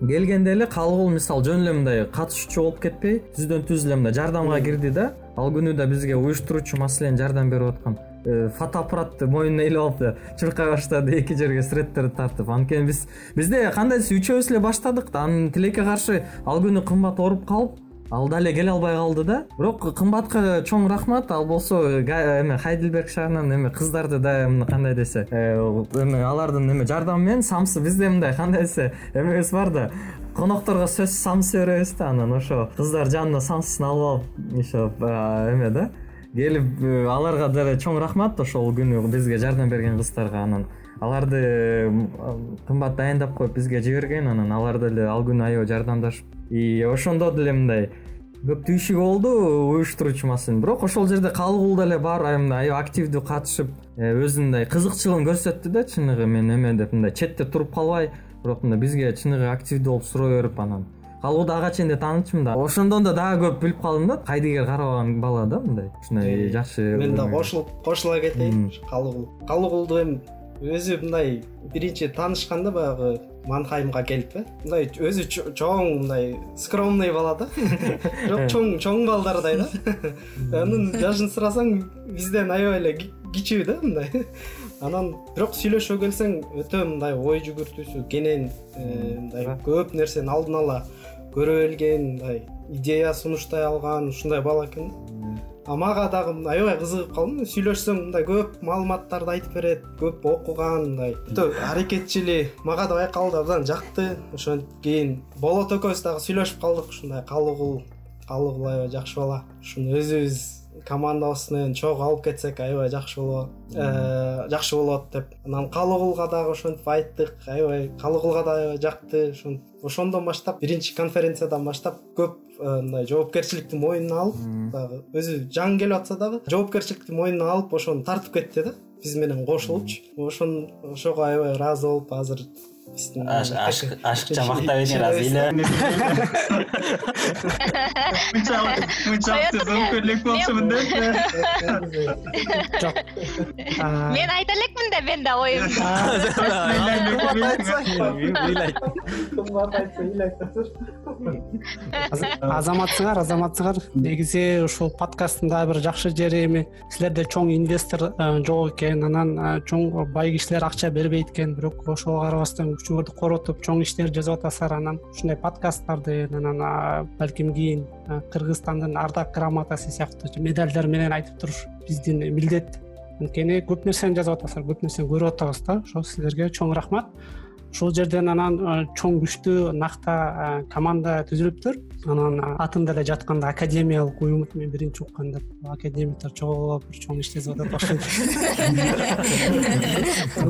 келгенде эле калыгул мисалы жөн эле мындай катышуучу болуп кетпей түздөн түз эле мындай жардамга кирди да. Ал күнү да бизге уюштуруучу маселени жардам берип аткан э, фотоаппаратты мойнуна илип алып да чуркай баштады эки жерге суреттерди тартып. Анткени биз бизде кандайдыр үчөөбүз эле баштадык да. Анан тилекке каршы ал күнү кымбат ооруп калып ал дале келе албай калды да. Бирок кымбатка чоң рахмат. Ал болсо эме хайдельберг шаарынан эме кыздарды да кандай десе э, эме алардын эме жардамы менен самсы бизде мындай кандай десе эмебиз бар да. Конокторго сөзсүз самсы беребиз да анан ошо кыздар жанына самсысын алып алып еще эме да. Келип э, аларга деле чоң рахмат ошол күнү бизге жардам берген кыздарга анан аларды кымбат дайындап коюп бизге жиберген анан алар деле ал күнү аябай жардамдашып и ошондо деле мындай көп түйшүк болду уюштуруучу маселе бирок ошол жерде калыгул деле бар мындай аябай активдүү катышып э, өзүнүн мындай кызыкчылыгын көрсөттү да чыныгы мен эме деп мындай четте туруп калбай. Бирок мындай бизге чыныгы активдүү болуп суроо берип анан калыгулду ага чейин деле таанычмын да. Ошондон да дагы көп билип калдым да. Кайдыгер карабаган бала да мындай. Ушундай жакшы мен да кошулуп кошула кетейин. Калыгул калыгулду эми өзү мындай биринчи таанышканда баягы манхаймга келип э мындай өзү чоң мындай скромный бала да. Бирок чоң чоң балдардай да. Анын жашын сурасаң бизден аябай эле кичүү да мындай. Анан бирок сүйлөшүүгө келсең өтө мындай ой жүгүртүүсү кенен э, мындай көп нерсени алдын ала көрө билген мындай идея сунуштай алган ушундай бала экен да мага дагы аябай кызыгып калдым сүйлөшсөң мындай көп маалыматтарды айтып берет көп окуган мындай. Өтө аракетчил мага да байкалды абдан жакты. Ошон кийин болот экөөбүз дагы сүйлөшүп калдык ушундай калыгул калыгул аябай жакшы бала. Ушуну өзүбүз командабыз менен чогуу алып кетсек аябай жакшы болот э, жакшы болот деп. Анан калыгулга дагы ошентип айттык. Аябай калыгулга да аябай жакты ошентип ошондон баштап биринчи конференциядан баштап көп э, мындай жоопкерчиликти мойнуна алып дагы өзү жаңы келип атса дагы жоопкерчиликти мойнуна алып ошону тартып кетти да. Биз менен кошулупчу ошон ошого аябай ыраазы болуп азыр ашыкча мактап эдиң азыр ыйлап мынчалык зөкөрлүк болчумун деп жок мен. айта элекмин да мен да оюмду азаматсыңар азаматсыңар. Негизи ушул подкасттын дагы бир жакшы жери эми. Силерде чоң инвестор жок экен анан чоң бай кишилер акча бербейт экен. Бирок ошого карабастан күчүңөрдү коротуп чоң иштер жазып атасыздар анан ушундай подкасттарды анан балким кийин кыргызстандын ардак грамотасы сыяктуу медалдар менен айтып туруш биздин милдет. Анткени көп нерсени жазып атасыздар көп нерсени көрүп атабыз да. Ошо силерге чоң рахмат ушул жерден анан чоң күчтүү накта команда түзүлүптүр анан атын деле жатканда академиялык уюм мен биринчи укканда академиктер чогулуп бир чоң иш жасап атат окшойт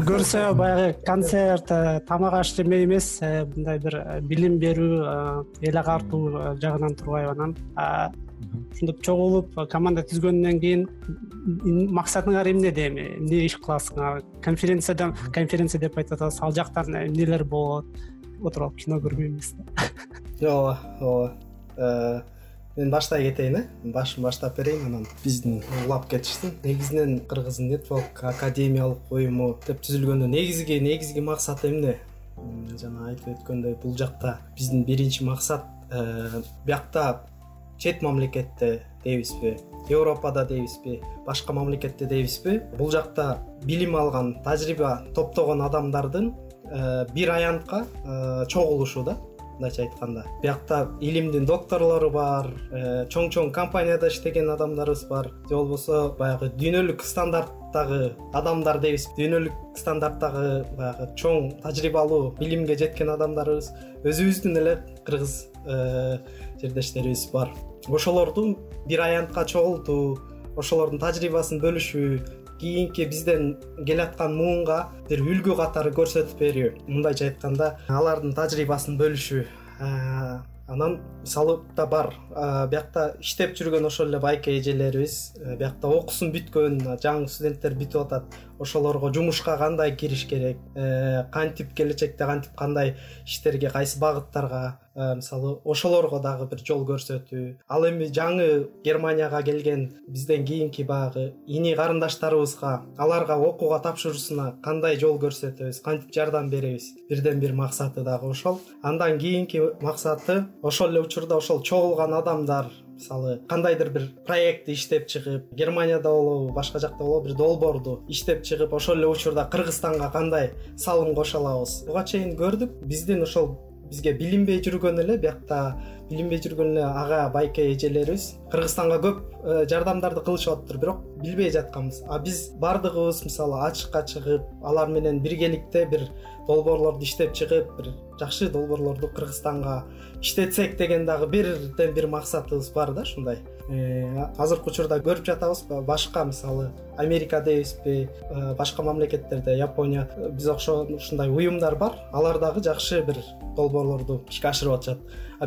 көрсө баягы концерт тамак аш жемек эмес мындай бир билим берүү эл агартуу жагынан турбайбы анан ушинтип чогулуп команда түзгөндөн кийин максатыңар эмнеде эми эмне иш кыласыңар? Конференциядан конференция деп айтып атабыз ал жактан эмнелер болот? Отуруп алып кино көрбөйбүз да. Ооба ооба. Э, мен баштай кетейин э. Башын баштап берейин анан. Биздин. Улап кетиштин негизинен кыргыз нетворк академиялык уюму деп түзүлгөндө негизги негизги максаты эмне? Жана айтып өткөндөй бул жакта биздин биринчи максат э, биякта чет мамлекетте дейбизби европада дейбизби башка мамлекетте дейбизби. Бул жакта билим алган тажрыйба топтогон адамдардын э, бир аянтка э, чогулушу да мындайча айтканда. Биякта илимдин докторлору бар э, чоң чоң компанияда иштеген адамдарыбыз бар. Же болбосо баягы дүйнөлүк стандарттагы адамдар дейбиз дүйнөлүк стандарттагы баягы чоң тажрыйбалуу билимге жеткен адамдарыбыз. Өзүбүздүн эле кыргыз жердештерибиз бар ошолорду бир аянтка чогултуу ошолордун тажрыйбасын бөлүшүү кийинки бизден келаткан муунга бир үлгү катары көрсөтүп берүү. Мындайча айтканда алардын тажрыйбасын бөлүшүү анан мисалы да бар. Биякта иштеп жүргөн ошол эле байке эжелерибиз биякта окуусун бүткөн жаңы студенттер бүтүп атат ошолорго жумушка кандай кириш керек? Э, кантип келечекте кантип кандай иштерге кайсы багыттарга э, мисалы ошолорго дагы бир жол көрсөтүү. Ал эми жаңы германияга келген бизден кийинки баягы ини карындаштарыбызга аларга окууга тапшыруусуна кандай жол көрсөтөбүз кантип жардам беребиз? Бирден бир максаты дагы ошол. Андан кийинки максаты ошол эле учурда ошол чогулган адамдар мисалы кандайдыр бир проектти иштеп чыгып германияда болобу башка жакта болобу бир долбоорду иштеп чыгып ошол эле учурда кыргызстанга кандай салым кошо алабыз? Буга чейин көрдүк биздин ошол бизге билинбей жүргөн эле биякта билинбей жүргөн эле ага байке эжелерибиз кыргызстанга көп э, жардамдарды кылышып атыптыр бирок билбей жатканбыз. А биз баардыгыбыз мисалы ачыкка чыгып алар менен биргеликте бир долбоорлорду иштеп чыгып бир жакшы долбоорлорду кыргызстанга иштетсек деген дагы бирден бир максатыбыз бар да ушундай. Э, азыркы учурда көрүп жатабыз башка мисалы америка дейбизби э, башка мамлекеттерде япония. Биз окшогон ушундай уюмдар бар. Алар дагы жакшы бир долбоорлорду ишке ашырып атышат.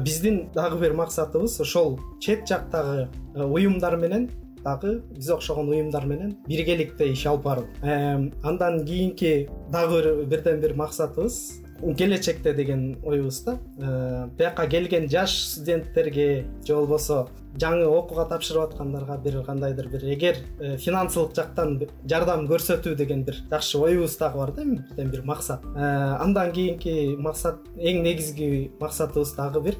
Биздин дагы бир максатыбыз ошол чет жактагы э, уюмдар менен дагы биз окшогон уюмдар менен биргеликте иш алып баруу. Андан кийинки дагы бирден бир максатыбыз келечекте деген оюбуз да. Э, бияка келген жаш студенттерге же болбосо жаңы окууга тапшырып аткандарга бир кандайдыр бир эгер э, финансылык жактан жардам көрсөтүү деген бир жакшы оюбуз дагы бар да эми бирден бир максат. Э, андан кийинки максат эң негизги максатыбыз дагы бир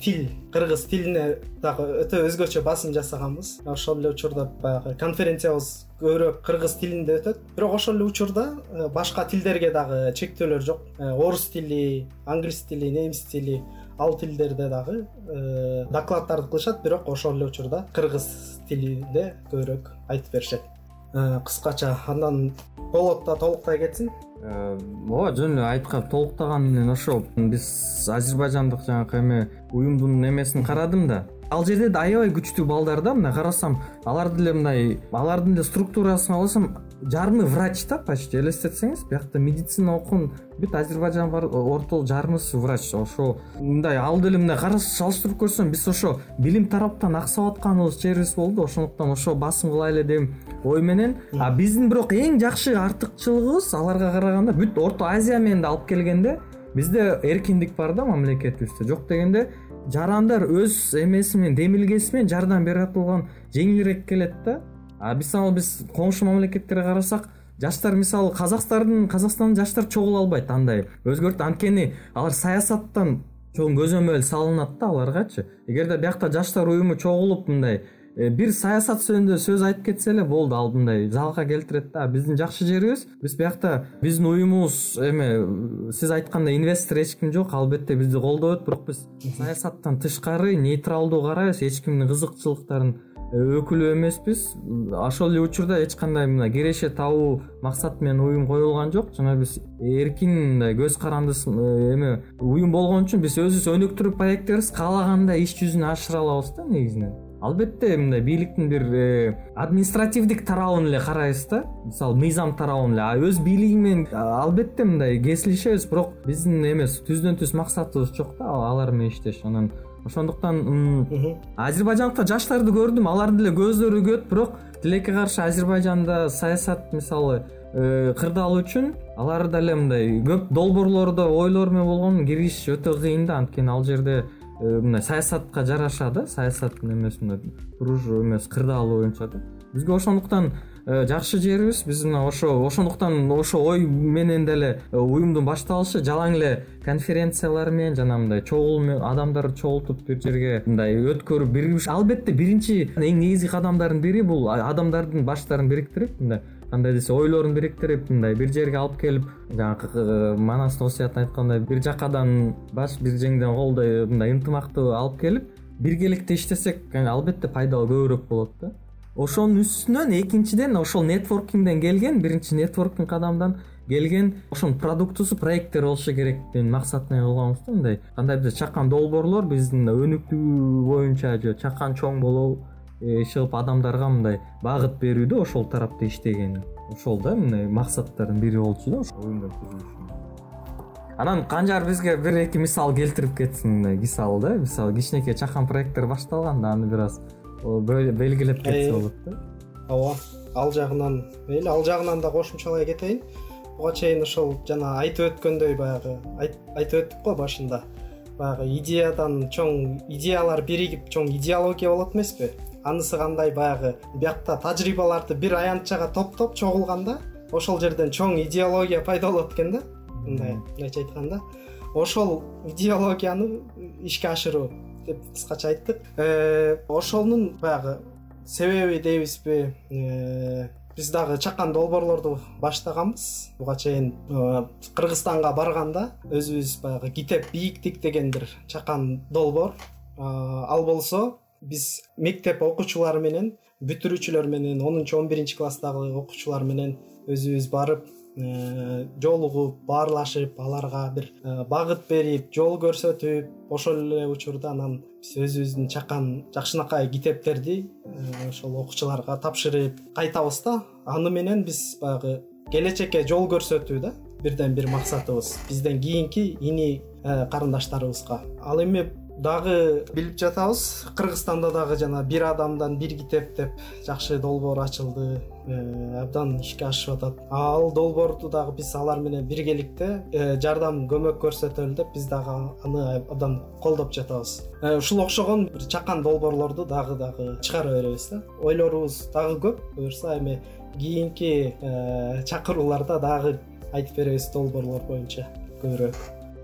тил кыргыз тилине дагы өтө өзгөчө басым жасаганбыз. Ошол эле учурда баягы конференциябыз көбүрөөк кыргыз тилинде өтөт. Бирок ошол эле учурда э, башка тилдерге дагы чектөөлөр жок. Э, орус тили англис тили немис тили ал тилдерде дагы э, докладдарды кылышат. Бирок ошол эле учурда кыргыз тилинде көбүрөөк айтып беришет кыскача андан болот да толуктай кетсин. Ооба жөн эле айткан толуктаган менен ошо? Биз азербайжандык жанакы эме уюмдун эмесин карадым да. Ал жерде да аябай күчтүү балдар да мындай карасам алар деле мындай алардын эле структурасын алсам жарымы врач да почти элестетсеңиз биякта медицина окуган бүт азербайжан бар ортолук жарымысы врач ошо мындай ал деле мындай салыштырып көрсөм биз ошо билим тараптан аксап атканыбыз жерибиз болду ошондуктан ошо басым кылайлы деген ой менен. А биздин бирок эң жакшы артыкчылыгыбыз аларга караганда бүт орто азия менен да алып келгенде бизде эркиндик бар да мамлекетибизде жок дегенде жарандар өз эмеси менен демилгеси менен жардам бере турган жеңилирээк келет да а мисалы биз коңшу мамлекеттерге карасак жаштар мисалы казакстардын казакстандын жаштары чогула албайт андай. Өзгөртүп анткени алар саясаттан чоң көзөмөл салынат да аларгачы. Эгерде биякта жаштар уюму чогулуп мындай э, бир саясат жөнүндө сөз айтып кетсе эле болду ал мындай залга келтирет да. Биздин жакшы жерибиз. Биз биякта биздин уюмубуз эме сиз айткандай инвестор эч ким жок. Албетте бизди колдойт бирок биз саясаттан тышкары нейтралдуу карайбыз. Эч кимдин кызыкчылыктарын өкүлү эмеспиз. Ошол эле учурда эч кандай мына киреше табуу максаты менен уюм коюлган жок. Жана биз эркин мындай көз карандысыз эме уюм болгон үчүн биз өзүбүз өнүктүрүп проекттерибизди каалагандай иш жүзүнө ашыра алабыз да негизинен. Албетте мындай бийликтин бир э, административдик тарабын эле карайбыз да. Мисалы мыйзам тарабын эле өз бийлиги менен албетте мындай кесилишебиз. Бирок биздин эмес түздөн түз максатыбыз жок да алар менен иштеш. Анан ошондуктан азербайжандыкта жаштарды көрдүм алардын деле көздөрү күбөт бирок тилекке каршы азербайжанда саясат мисалы э, кырдаал үчүн алар деле мындай көп долбоорлордо ойлор менен болгон кириш өтө кыйын да. Анткени ал жерде э, мындай саясатка жараша да саясаттын эмеси мындай туруш эмеси кырдаалы боюнча да. Бизге ошондуктан жакшы жерибиз. Биз мына ошо ошондуктан ошо ой менен деле э, уюмдун башталышы жалаң эле конференциялар менен жана мындай чогуу адамдарды чогултуп бир жерге мындай өткөрүп биригиш албетте биринчи эң негизги кадамдардын бири бул адамдардын баштарын бириктирип мындай кандай десе ойлорун бириктирип мындай бир жерге алып келип жанагы э, манастын осуятын айткандай бир жакадан баш бир жеңден колдой мындай ынтымактуу алып келип биргеликте иштесек албетте пайдалы көбүрөөк болот да ошонун үстүнөн экинчиден ошол нетворкингден келген биринчи нетворкинг кадамдан келген ошонун продуктусу проекттер болушу керек деген максат менен кылганбыз да мындай. Кандайдыр чакан долбоорлор биздин өнүктүү боюнча же чакан чоң болуу чыгып адамдарга мындай багыт берүү да ошол тарапта иштеген. Ошол да мындай максаттардын бири болчу да анан канжар бизге бир эки мисал келтирип кетсин мындай мисалы да. Мисалы кичинекей чакан проекттер башталган да аны бир аз белгилеп кетсе болот да. ооба ал жагынан мейли ал жагынан да кошумчалай кетейин. Буга чейин ошол жана айтып өткөндөй баягы айтып өттүк го башында. Баягы идеядан чоң идеялар биригип чоң идеология болот эмеспи? Анысы кандай баягы биякта тажрыйбаларды бир аянтчага топтоп чогулганда ошол жерден чоң идеология пайда болот экен да. Мындай мындайча айтканда. Ошол идеологияны ишке ашыруу деп кыскача айттык. Э, ошонун баягы себеби дейбизби э, биз дагы чакан долбоорлорду баштаганбыз. Буга чейин э, кыргызстанга барганда өзүбүз баягы китеп бийиктик деген бир чакан долбоор ал болсо биз мектеп окуучулары менен бүтүрүүчүлөр менен онунчу он биринчи класстагы окуучулар менен өзүбүз барып жолугуп баарлашып аларга бир э, багыт берип жол көрсөтүп ошол эле учурда анан биз өзүбүздүн чакан жакшынакай китептерди э, ошол окуучуларга тапшырып кайтабыз да. Аны менен биз баягы келечекке жол көрсөтүү да. Бирден бир максатыбыз бизден кийинки ини карындаштарыбызга. Ал эми дагы билип жатабыз кыргызстанда дагы жана бир адамдан бир китеп деп жакшы долбоор ачылды. э, абдан ишке ашып атат ал долбоорду дагы биз алар менен биргеликте э, жардам көмөк көрсөтөлү деп биз дагы аны абдан колдоп жатабыз э, ушул окшогон бир чакан долбоорлорду дагы дагы чыгара беребиз да ойлорубуз дагы көп буюрса эми кийинки чакырууларда дагы айтып беребиз долбоорлор боюнча көбүрөөк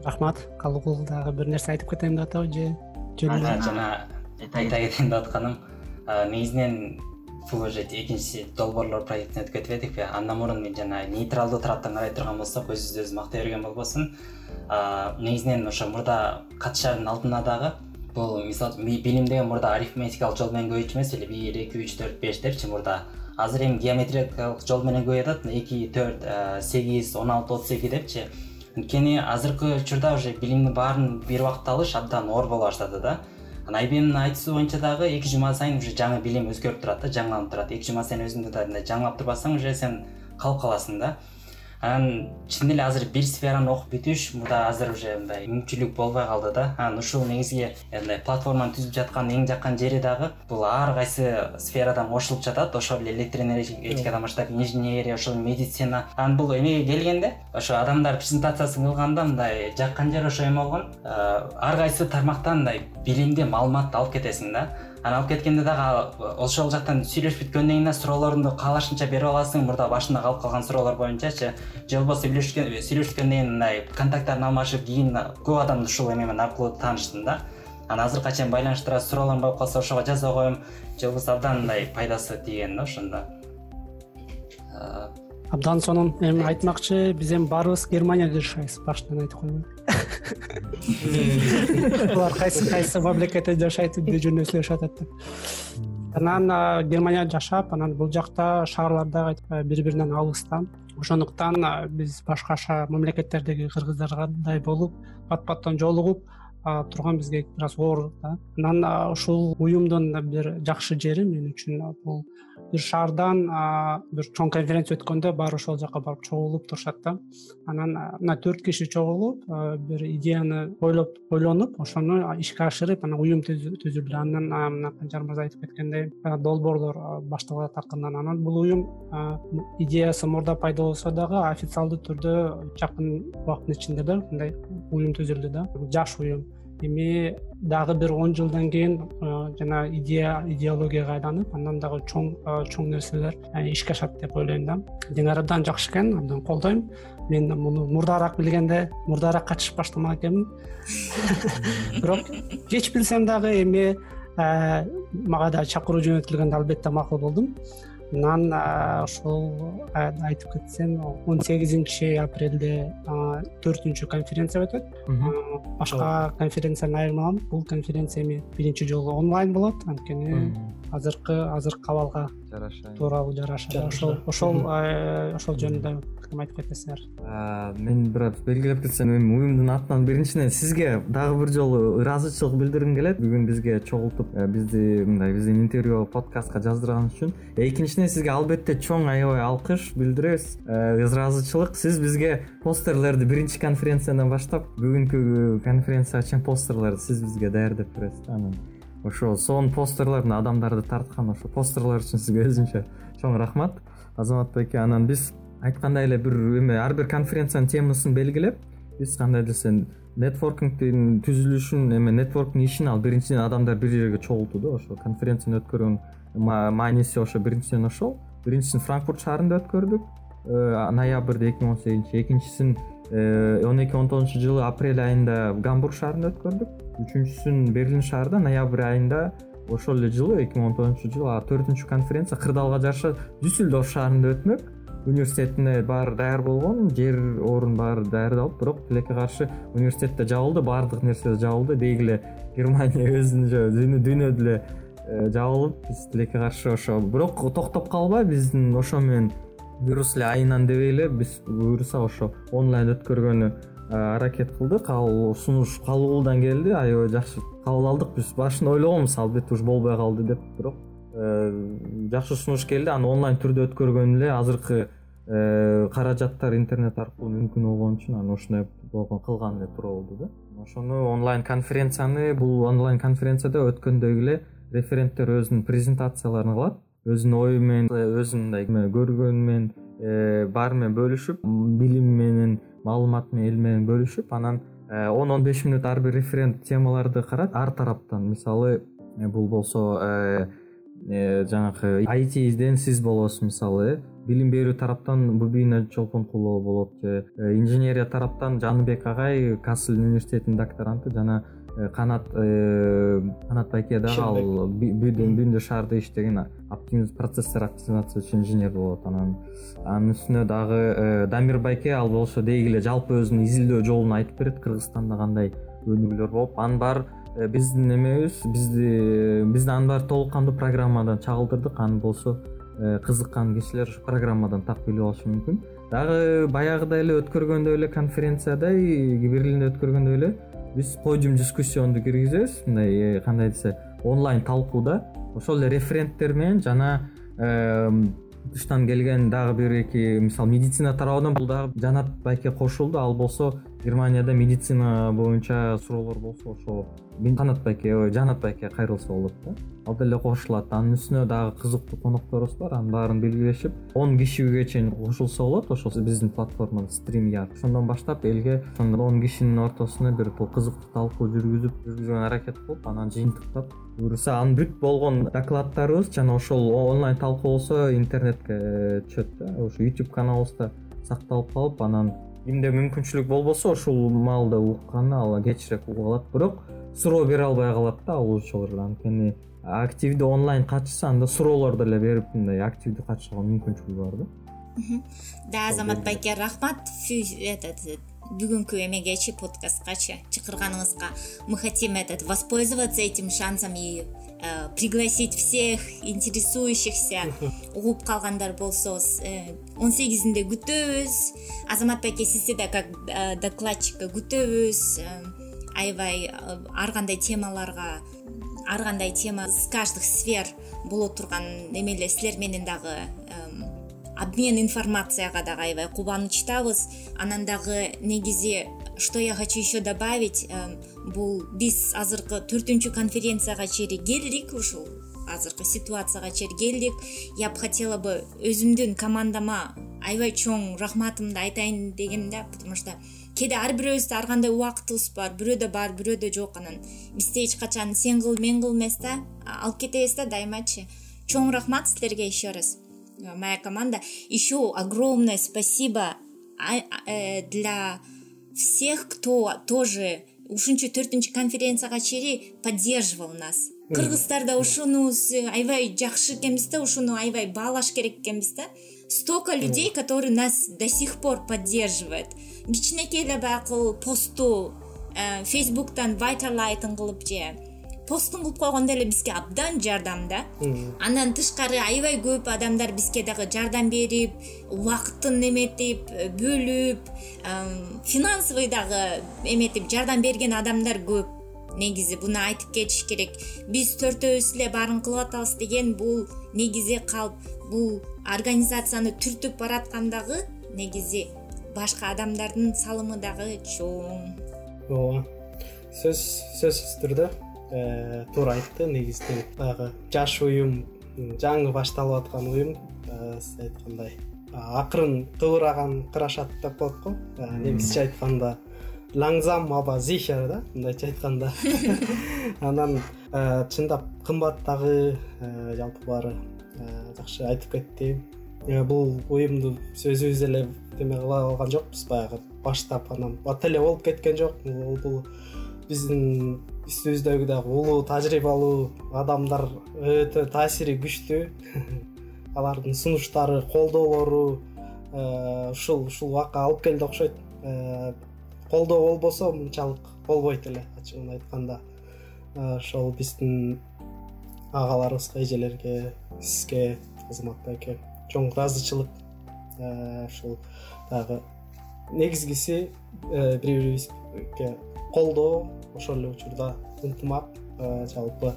рахмат калыкул дагы бир нерсе айтып кетейин деп атабы же жөн жана айта кетейин деп атканым негизинен бул уже экинчи долбоорлор проектине өтүп кетип едикпи андан мурун мен жана нейтралдуу тараптан карай турган болсок өзүбүздү өзүбүз мактай берген болбосун. Негизинен ошо мурда катышаардын алдында дагы бул мисалы билим деген мурда арифметикалык жол менен көбөйчү эмес эле бир эки үч төрт беш депчи мурда. Азыр эми геометриялык жол менен көбөйүп атат эки төрт сегиз он алты отуз эки депчи. Анткени азыркы учурда уже билимдин баарын бир убакытта алыш абдан оор боло баштады да анан айбемдин айтуусу боюнча дагы эки жума сайын уже жаңы билим өзгөрүп турат да жаңыланып турат. Эки жума сайын өзүңдү да мындай жаңылап турбасаң уже сен калып каласың да анан чын эле азыр бир сфераны окуп бүтүш мурда азыр уже мындай мүмкүнчүлүк болбой калды да. Анан ушул негизги мындай платформаны түзүп жаткан эң жаккан жери дагы бул ар кайсы сферадан кошулуп жатат. Ошол эле электроэнергетикадан баштап инженерия ошол медицина. Анан бул эмеге келгенде ошо адамдар презентациясын кылганда мындай жаккан жери ошо эме болгон. Ар кайсы тармактан мындай билимди маалыматты алып кетесиң да анан алып кеткенде дагы ошол жактан сүйлөшүп бүткөндөн кийин да суроолоруңду каалашынча берип аласың мурда башында калып калган суроолор боюнчачы. Же болбосо сүйлөшүп бүткөндөн кийин мындай контакттарын алмашып кийин көп адамды ушул эме менен аркылуу тааныштым да. Анан азыркыга чейин байланыштыра суроолорум болуп калса ошого жаза коем. Же болбосо абдан мындай пайдасы тиген да ошондо абдан сонун эми айтмакчы биз эми баарыбыз германияда жашайбыз башынан айтып коеюн. Булар кайсы кайсы мамлекетте жашайт эмне жөнүндө сүйлөшүп атат деп. Анан германияда жашап анан бул жакта шаарларда бири биринен алыста ошондуктан биз башка мамлекеттердеги кыргыздардай болуп бат баттан жолугуп турган бизге бир аз оор да. Анан ушул уюмдун бир жакшы жери мен үчүн бул бир шаардан бир чоң конференция өткөндө баары ошол жака барып чогулуп турушат да. Анан мына төрт киши чогулуп бир идеяны ойлоп ойлонуп ошону ишке ашырып анан уюм түзүлдү анан мына канжар мырза айтып кеткендей долбоорлор башталып атат акырындан анан бул уюм идеясы мурда пайда болсо дагы официалдуу түрдө жакын убакыттын ичинде да мындай уюм түзүлдү да. Жаш уюм эми дагы бир он жылдан кийин жана идея идеологияга айланып андан дагы чоң чоң нерселер ишке ашат деп ойлойм да. Деңари абдан жакшы экен абдан колдойм. Мен муну мурдараак билгенде мурдараак катышып баштамак экенмин. Бирок кеч билсем дагы эми мага да чакыруу жөнөтүлгөндө албетте макул болдум анан ошол айтып кетсем он сегизинчи апрелде төртүнчү конференция өтөт. Башка конференцияны айырмаланып бул конференция эми биринчи жолу онлайн болот. Анткени азыркы азыркы абалга жараша тууралуу жараша ошол ошол ошол жөнүндө айтып кетесиңер? Мен бир аз белгилеп кетсем эми уюмдун атынан биринчиден сизге дагы бир жолу ыраазычылык билдиргим келет. Бүгүн бизге чогултуп бизди мындай биздин интервью подкастка жаздырганыңыз үчүн. Экинчиден сизге албетте чоң аябай алкыш билдиребиз. Ыраазычылык сиз бизге постерлерди биринчи конференциядан баштап бүгүнкү конференцияга чейин постерлерди сиз бизге даярдап бересиз анан. Ошо сонун постерлер адамдарды тарткан ошо постерлер үчүн сизге өзүнчө чоң рахмат. Азамат байке анан биз айткандай эле бир эме ар бир конференциянын темасын белгилеп биз кандай десе нетворкингдин түзүлүшүн эме нетворктун ишин ал биринчиден адамдар бир жерге чогултуу да ошо конференцияны өткөргөн мааниси ошо биринчиден ошол. Биринчисин франкфурт шаарында өткөрдүк. Э, ноябрда эки миң он сегизинчи экинчисин э, он эки он тогузунчу жылы апрель айында гамбург шаарында өткөрдүк. Үчүнчүсүн берлин шаарында ноябрь айында ошол эле жылы эки миң он тогузунчу жылы төртүнчү конференция кырдаалга жараша дюссельдорф шаарында өтмөк университетине баары даяр болгон жер орун баары даярдалып бирок тилекке каршы университет да жабылды баардык нерсе жабылды. Бейгиле германия өзүнчө дүйнө деле э, жабылып биз тилекке каршы ошо бирок токтоп калбай биздин ошо менен вирус эле айынан дебей эле биз буюрса ошо онлайн өткөргөнү э, аракет кылдык. Ал сунуш кабылдан келди аябай жакшы кабыл алдык. Биз башында ойлогонбуз албетте ушу болбой калды деп бирок жакшы сунуш келди. Аны онлайн түрдө өткөргөн эле азыркы Э, каражаттар интернет аркылуу мүмкүн болгон үчүн анан ушундай кылган эле туура болду да. Ошону онлайн конференцияны бул онлайн конференцияда өткөндөй эле референттер өзүнүн презентацияларын кылат. Өзүнүн ою менен өзүнүн мындай көргөнү менен э, баары менен бөлүшүп билими менен маалыматы менен эл менен бөлүшүп анан э, он он беш мүнөт ар бир референт темаларды карат. Ар тараптан мисалы бул болсо жанагы айтиден сиз болосуз мисалы. Э билим берүү тараптан бубина чолпонкулова болот же э, инженерия тараптан жаныбек агай касл университетинин докторанты жана э, канат э, канат байке дагы ал бүйдө шаарда иштеген процесстер оптимизация инженер болот анан. Анын үстүнө дагы дамир байке ал болсо деги эле жалпы өзүнүн изилдөө жолун айтып берет. Кыргызстанда кандай өнүгүүлөр болуп анын баары биздин эмебиз бизди бизди анын баары толук кандуу программадан чагылдырдык. Аны болсо Э, кызыккан кишилер ушу программадан так билип алышы мүмкүн. Дагы баягыдай эле өткөргөндөй эле конференциядай берлинде өткөргөндөй эле биз подиум дискуссионду киргизебиз. Мындай э, кандай десе онлайн талкуу да ошол эле референттер менен жана тыштан келген дагы бир эки мисалы медицина тарабынан бул дагы жанат байке кошулду. Ал болсо германияда медицина боюнча суроолор болсо ошо канат байке ой жанат байке кайрылса болот да ал деле кошулат. Анын үстүнө дагы кызыктуу конокторубуз бар. Анын баарын белгилешип он кишиге чейин кошулса болот. Ошол биздин платформада стрим я ошондон баштап элге ошондо он кишинин ортосуна бир кызыктуу талкуу жүргүзүп жүргүзгөнгө аракет кылып анан жыйынтыктап буюрса анын бүт болгон докладдарыбыз жана ошол онлайн талкуу болсо интернетке түшөт да. Ошо youtube каналыбызда сакталып калып анан кимде мүмкүнчүлүк болбосо ушул маалда укканы ал кечирээк угуп алат. Бирок суроо бере албай калат да угуучулар анткени активдүү онлайн катышса анда суроолор деле берип мындай активдүү катышууга мүмкүнчүлүгү бар да. Да азамат байке рахмат. Этот бүгүнкү эмегечи подкасткачы чакырганыңызга мы хотим этот воспользоваться этим шансом и э, пригласить всех интересующихся угуп калгандар болсо э, он сегизинде күтөбүз. Азамат байке сизди да как э, докладчикка күтөбүз. Аябай ар кандай темаларга ар кандай тема с каждых сфер боло турган эмеле силер менен дагы обмен информацияга дагы аябай кубанычтабыз. Анан дагы негизи что я хочу еще добавить бул биз азыркы төртүнчү конференцияга чейин келдик ушул азыркы ситуацияга чейин келдик. Я бы хотела бы өзүмдүн командама аябай чоң рахматымды айтайын дегем да потому что кээде ар бирөөбүздө ар кандай убактыбыз бар бирөөдө бар бирөөдө жок анан. Бизде эч качан сен кыл мен кыл эмес да алып кетебиз да дайымачы. Чоң рахмат силерге еще раз моя команда еще огромное спасибо э, для всех кто тоже ушунчу төртүнчү конференцияга чейин поддерживал нас. Кыргыздарда ушуну аябай жакшы экенбиз да ушуну аябай баалаш керек экенбиз да. Столько людей которые нас до сих пор поддерживают кичинекей эле баягы постту э, фейсбуктан вайтерлайтын кылып же постун кылып койгондо эле бизге абдан жардам да. Андан тышкары аябай көп адамдар бизге дагы жардам берип убакытын эметип бөлүп финансовый дагы эметип жардам берген адамдар көп. Негизи буну айтып кетиш керек. Биз төртөөбүз эле баарын кылып атабыз деген бул негизи калп. Бул организацияны түртүп бараткандагы негизи башка адамдардын салымы дагы чоң. Ооба. Сөз сөзсүз түрдө э, туура айтты негизинен баягы жаш уюм жаңы башталып аткан уюм э, сиз айткандай акырын кыбыраган кырашат деп коет го. Э, немисче айтканда лаңзам аба зихер да мындайча айтканда. Анан чындап кымбат дагы жалпы баары жакшы айтып кетти. Бул уюмду өзүбүз эле эме кыла алган жокпуз баягы. Баштап анан бат эле болуп кеткен жок. Бул биздин үстүбүздөгү дагы улуу тажрыйбалуу адамдар өтө таасири күчтүү. Алардын сунуштары колдоолору э, ушул ушул убакка алып келди окшойт. Э, колдоо болбосо мынчалык болбойт эле ачыгын айтканда. Ошол биздин агаларыбызга эжелерге сизге азамат байке чоң ыраазычылык. э, ушул дагы негизгиси э, бири бирибизге колдоо ошол эле учурда ынтымак э, жалпы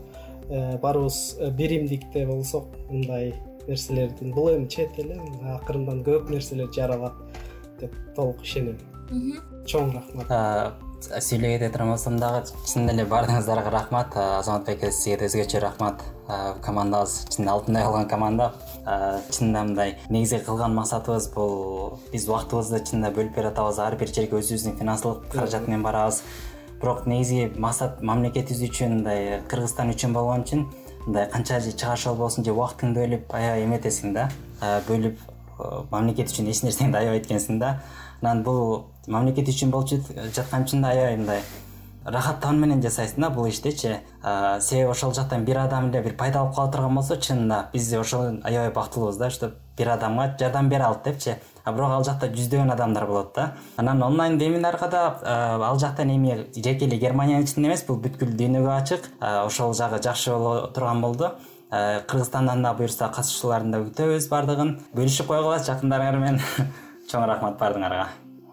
баарыбыз биримдикте болсок мындай нерселердин бул эми чет эле акырындан көп нерселер жаралат деп толук ишенем. Чоң рахмат сүйлөй кете турбасам дагы чын эле баардыгыңыздарга рахмат. Азамат байке сизге да өзгөчө рахмат. Командабыз чын алтындай калган команда. Чынында мындай негизи кылган максатыбыз бул биз убактыбызды чынында бөлүп берип атабыз ар бир жерге өзүбүздүн финансылык каражат менен барабыз. Бирок негизги максат мамлекетибиз үчүн мындай кыргызстан үчүн болгон үчүн мындай канча же чыгарыш болбосун же убактыңды бөлүп аябай эметесиң да. Бөлүп мамлекет үчүн эч нерсеңди аябайт экенсиң да анан бул мамлекет үчүн болуп жаткан үчүн да аябай мындай рахаттануу менен жасайсың да бул иштичи себеби ошол жактан бир адам эле бир пайда алып кала турган болсо чынында биз ошол аябай бактылуубуз да что бир адамга жардам бере алды депчи. А бирок ал жакта жүздөгөн адамдар болот да. Анан онлайн вебинарга да ал жактан эми жеке эле германиянын ичинде эмес бул бүткүл дүйнөгө ачык. Ошол жагы жакшы боло турган болду. Кыргызстандан да буюрса катышуучуларын да күтөбүз баардыгын бөлүшүп койгула жакындарыңар менен чоң рахмат баардыгыңарга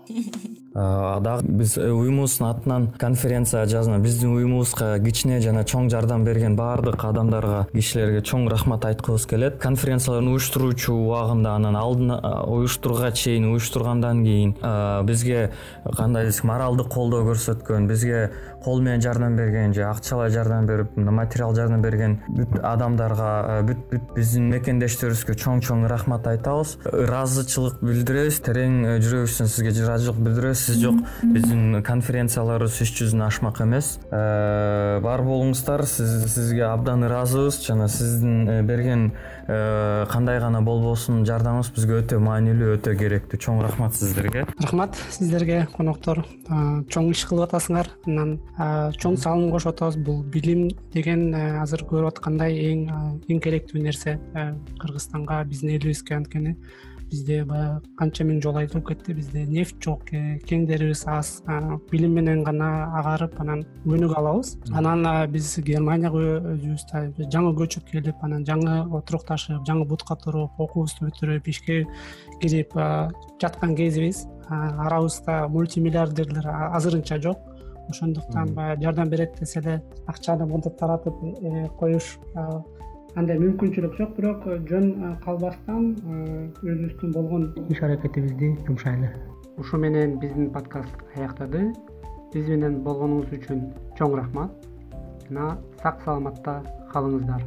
дагы биз уюмубуздун атынан конференция жазма биздин уюмубузга кичине жана чоң жардам берген баардык адамдарга кишилерге чоң рахмат айткыбыз келет. Конференцияларды уюштуруучу убагында анан алдын уюштурууга чейин уюштургандан кийин бизге кандай десек моралдык колдоо көрсөткөн бизге кол менен жардам берген же акчалай жардам берип материал жардам берген бүт адамдарга бүт бүт биздин мекендештерибизге чоң чоң рахмат айтабыз. Ыраазычылык билдиребиз терең э, жүрөгүбүздөн сизге ыраазычылык билдиребиз жок. Биздин конференцияларыбыз үч жүздөн ашмак эмес. Бар болуңуздар сизге абдан ыраазыбыз жана сиздин берген кандай гана болбосун жардамыңыз бизге өтө маанилүү өтө керектүү. Чоң рахмат сиздерге. Рахмат сиздерге коноктор. Чоң иш кылып атасыңар. Анан чоң салым кошуп атабыз. Бул билим деген азыр көрүп аткандай эң эң керектүү нерсе кыргызстанга биздин элибизге анткени бизде баягы канча миң жол айтылып кетти. Бизде нефть жок кеңдерибиз аз. Билим менен гана агарып анан өнүгө алабыз. Анан биз германияга өзүбүз жаңы көчүп келип анан жаңы отурукташып жаңы бутка туруп окуубузду бүтүрүп ишке кирип жаткан кезибиз. Арабызда мультимиллиардерлер азырынча жок. Ошондуктан баягы жардам берет десе эле акчаны мынтип таратып э, коюш андай мүмкүнчүлүк жок бирок э, жөн э, калбастан э, өзүбүздүн болгон иш аракетибизди жумшайлы ушу менен биздин подкаст аяктады. Биз менен болгонуңуз үчүн чоң рахмат. Жана сак саламатта калыңыздар.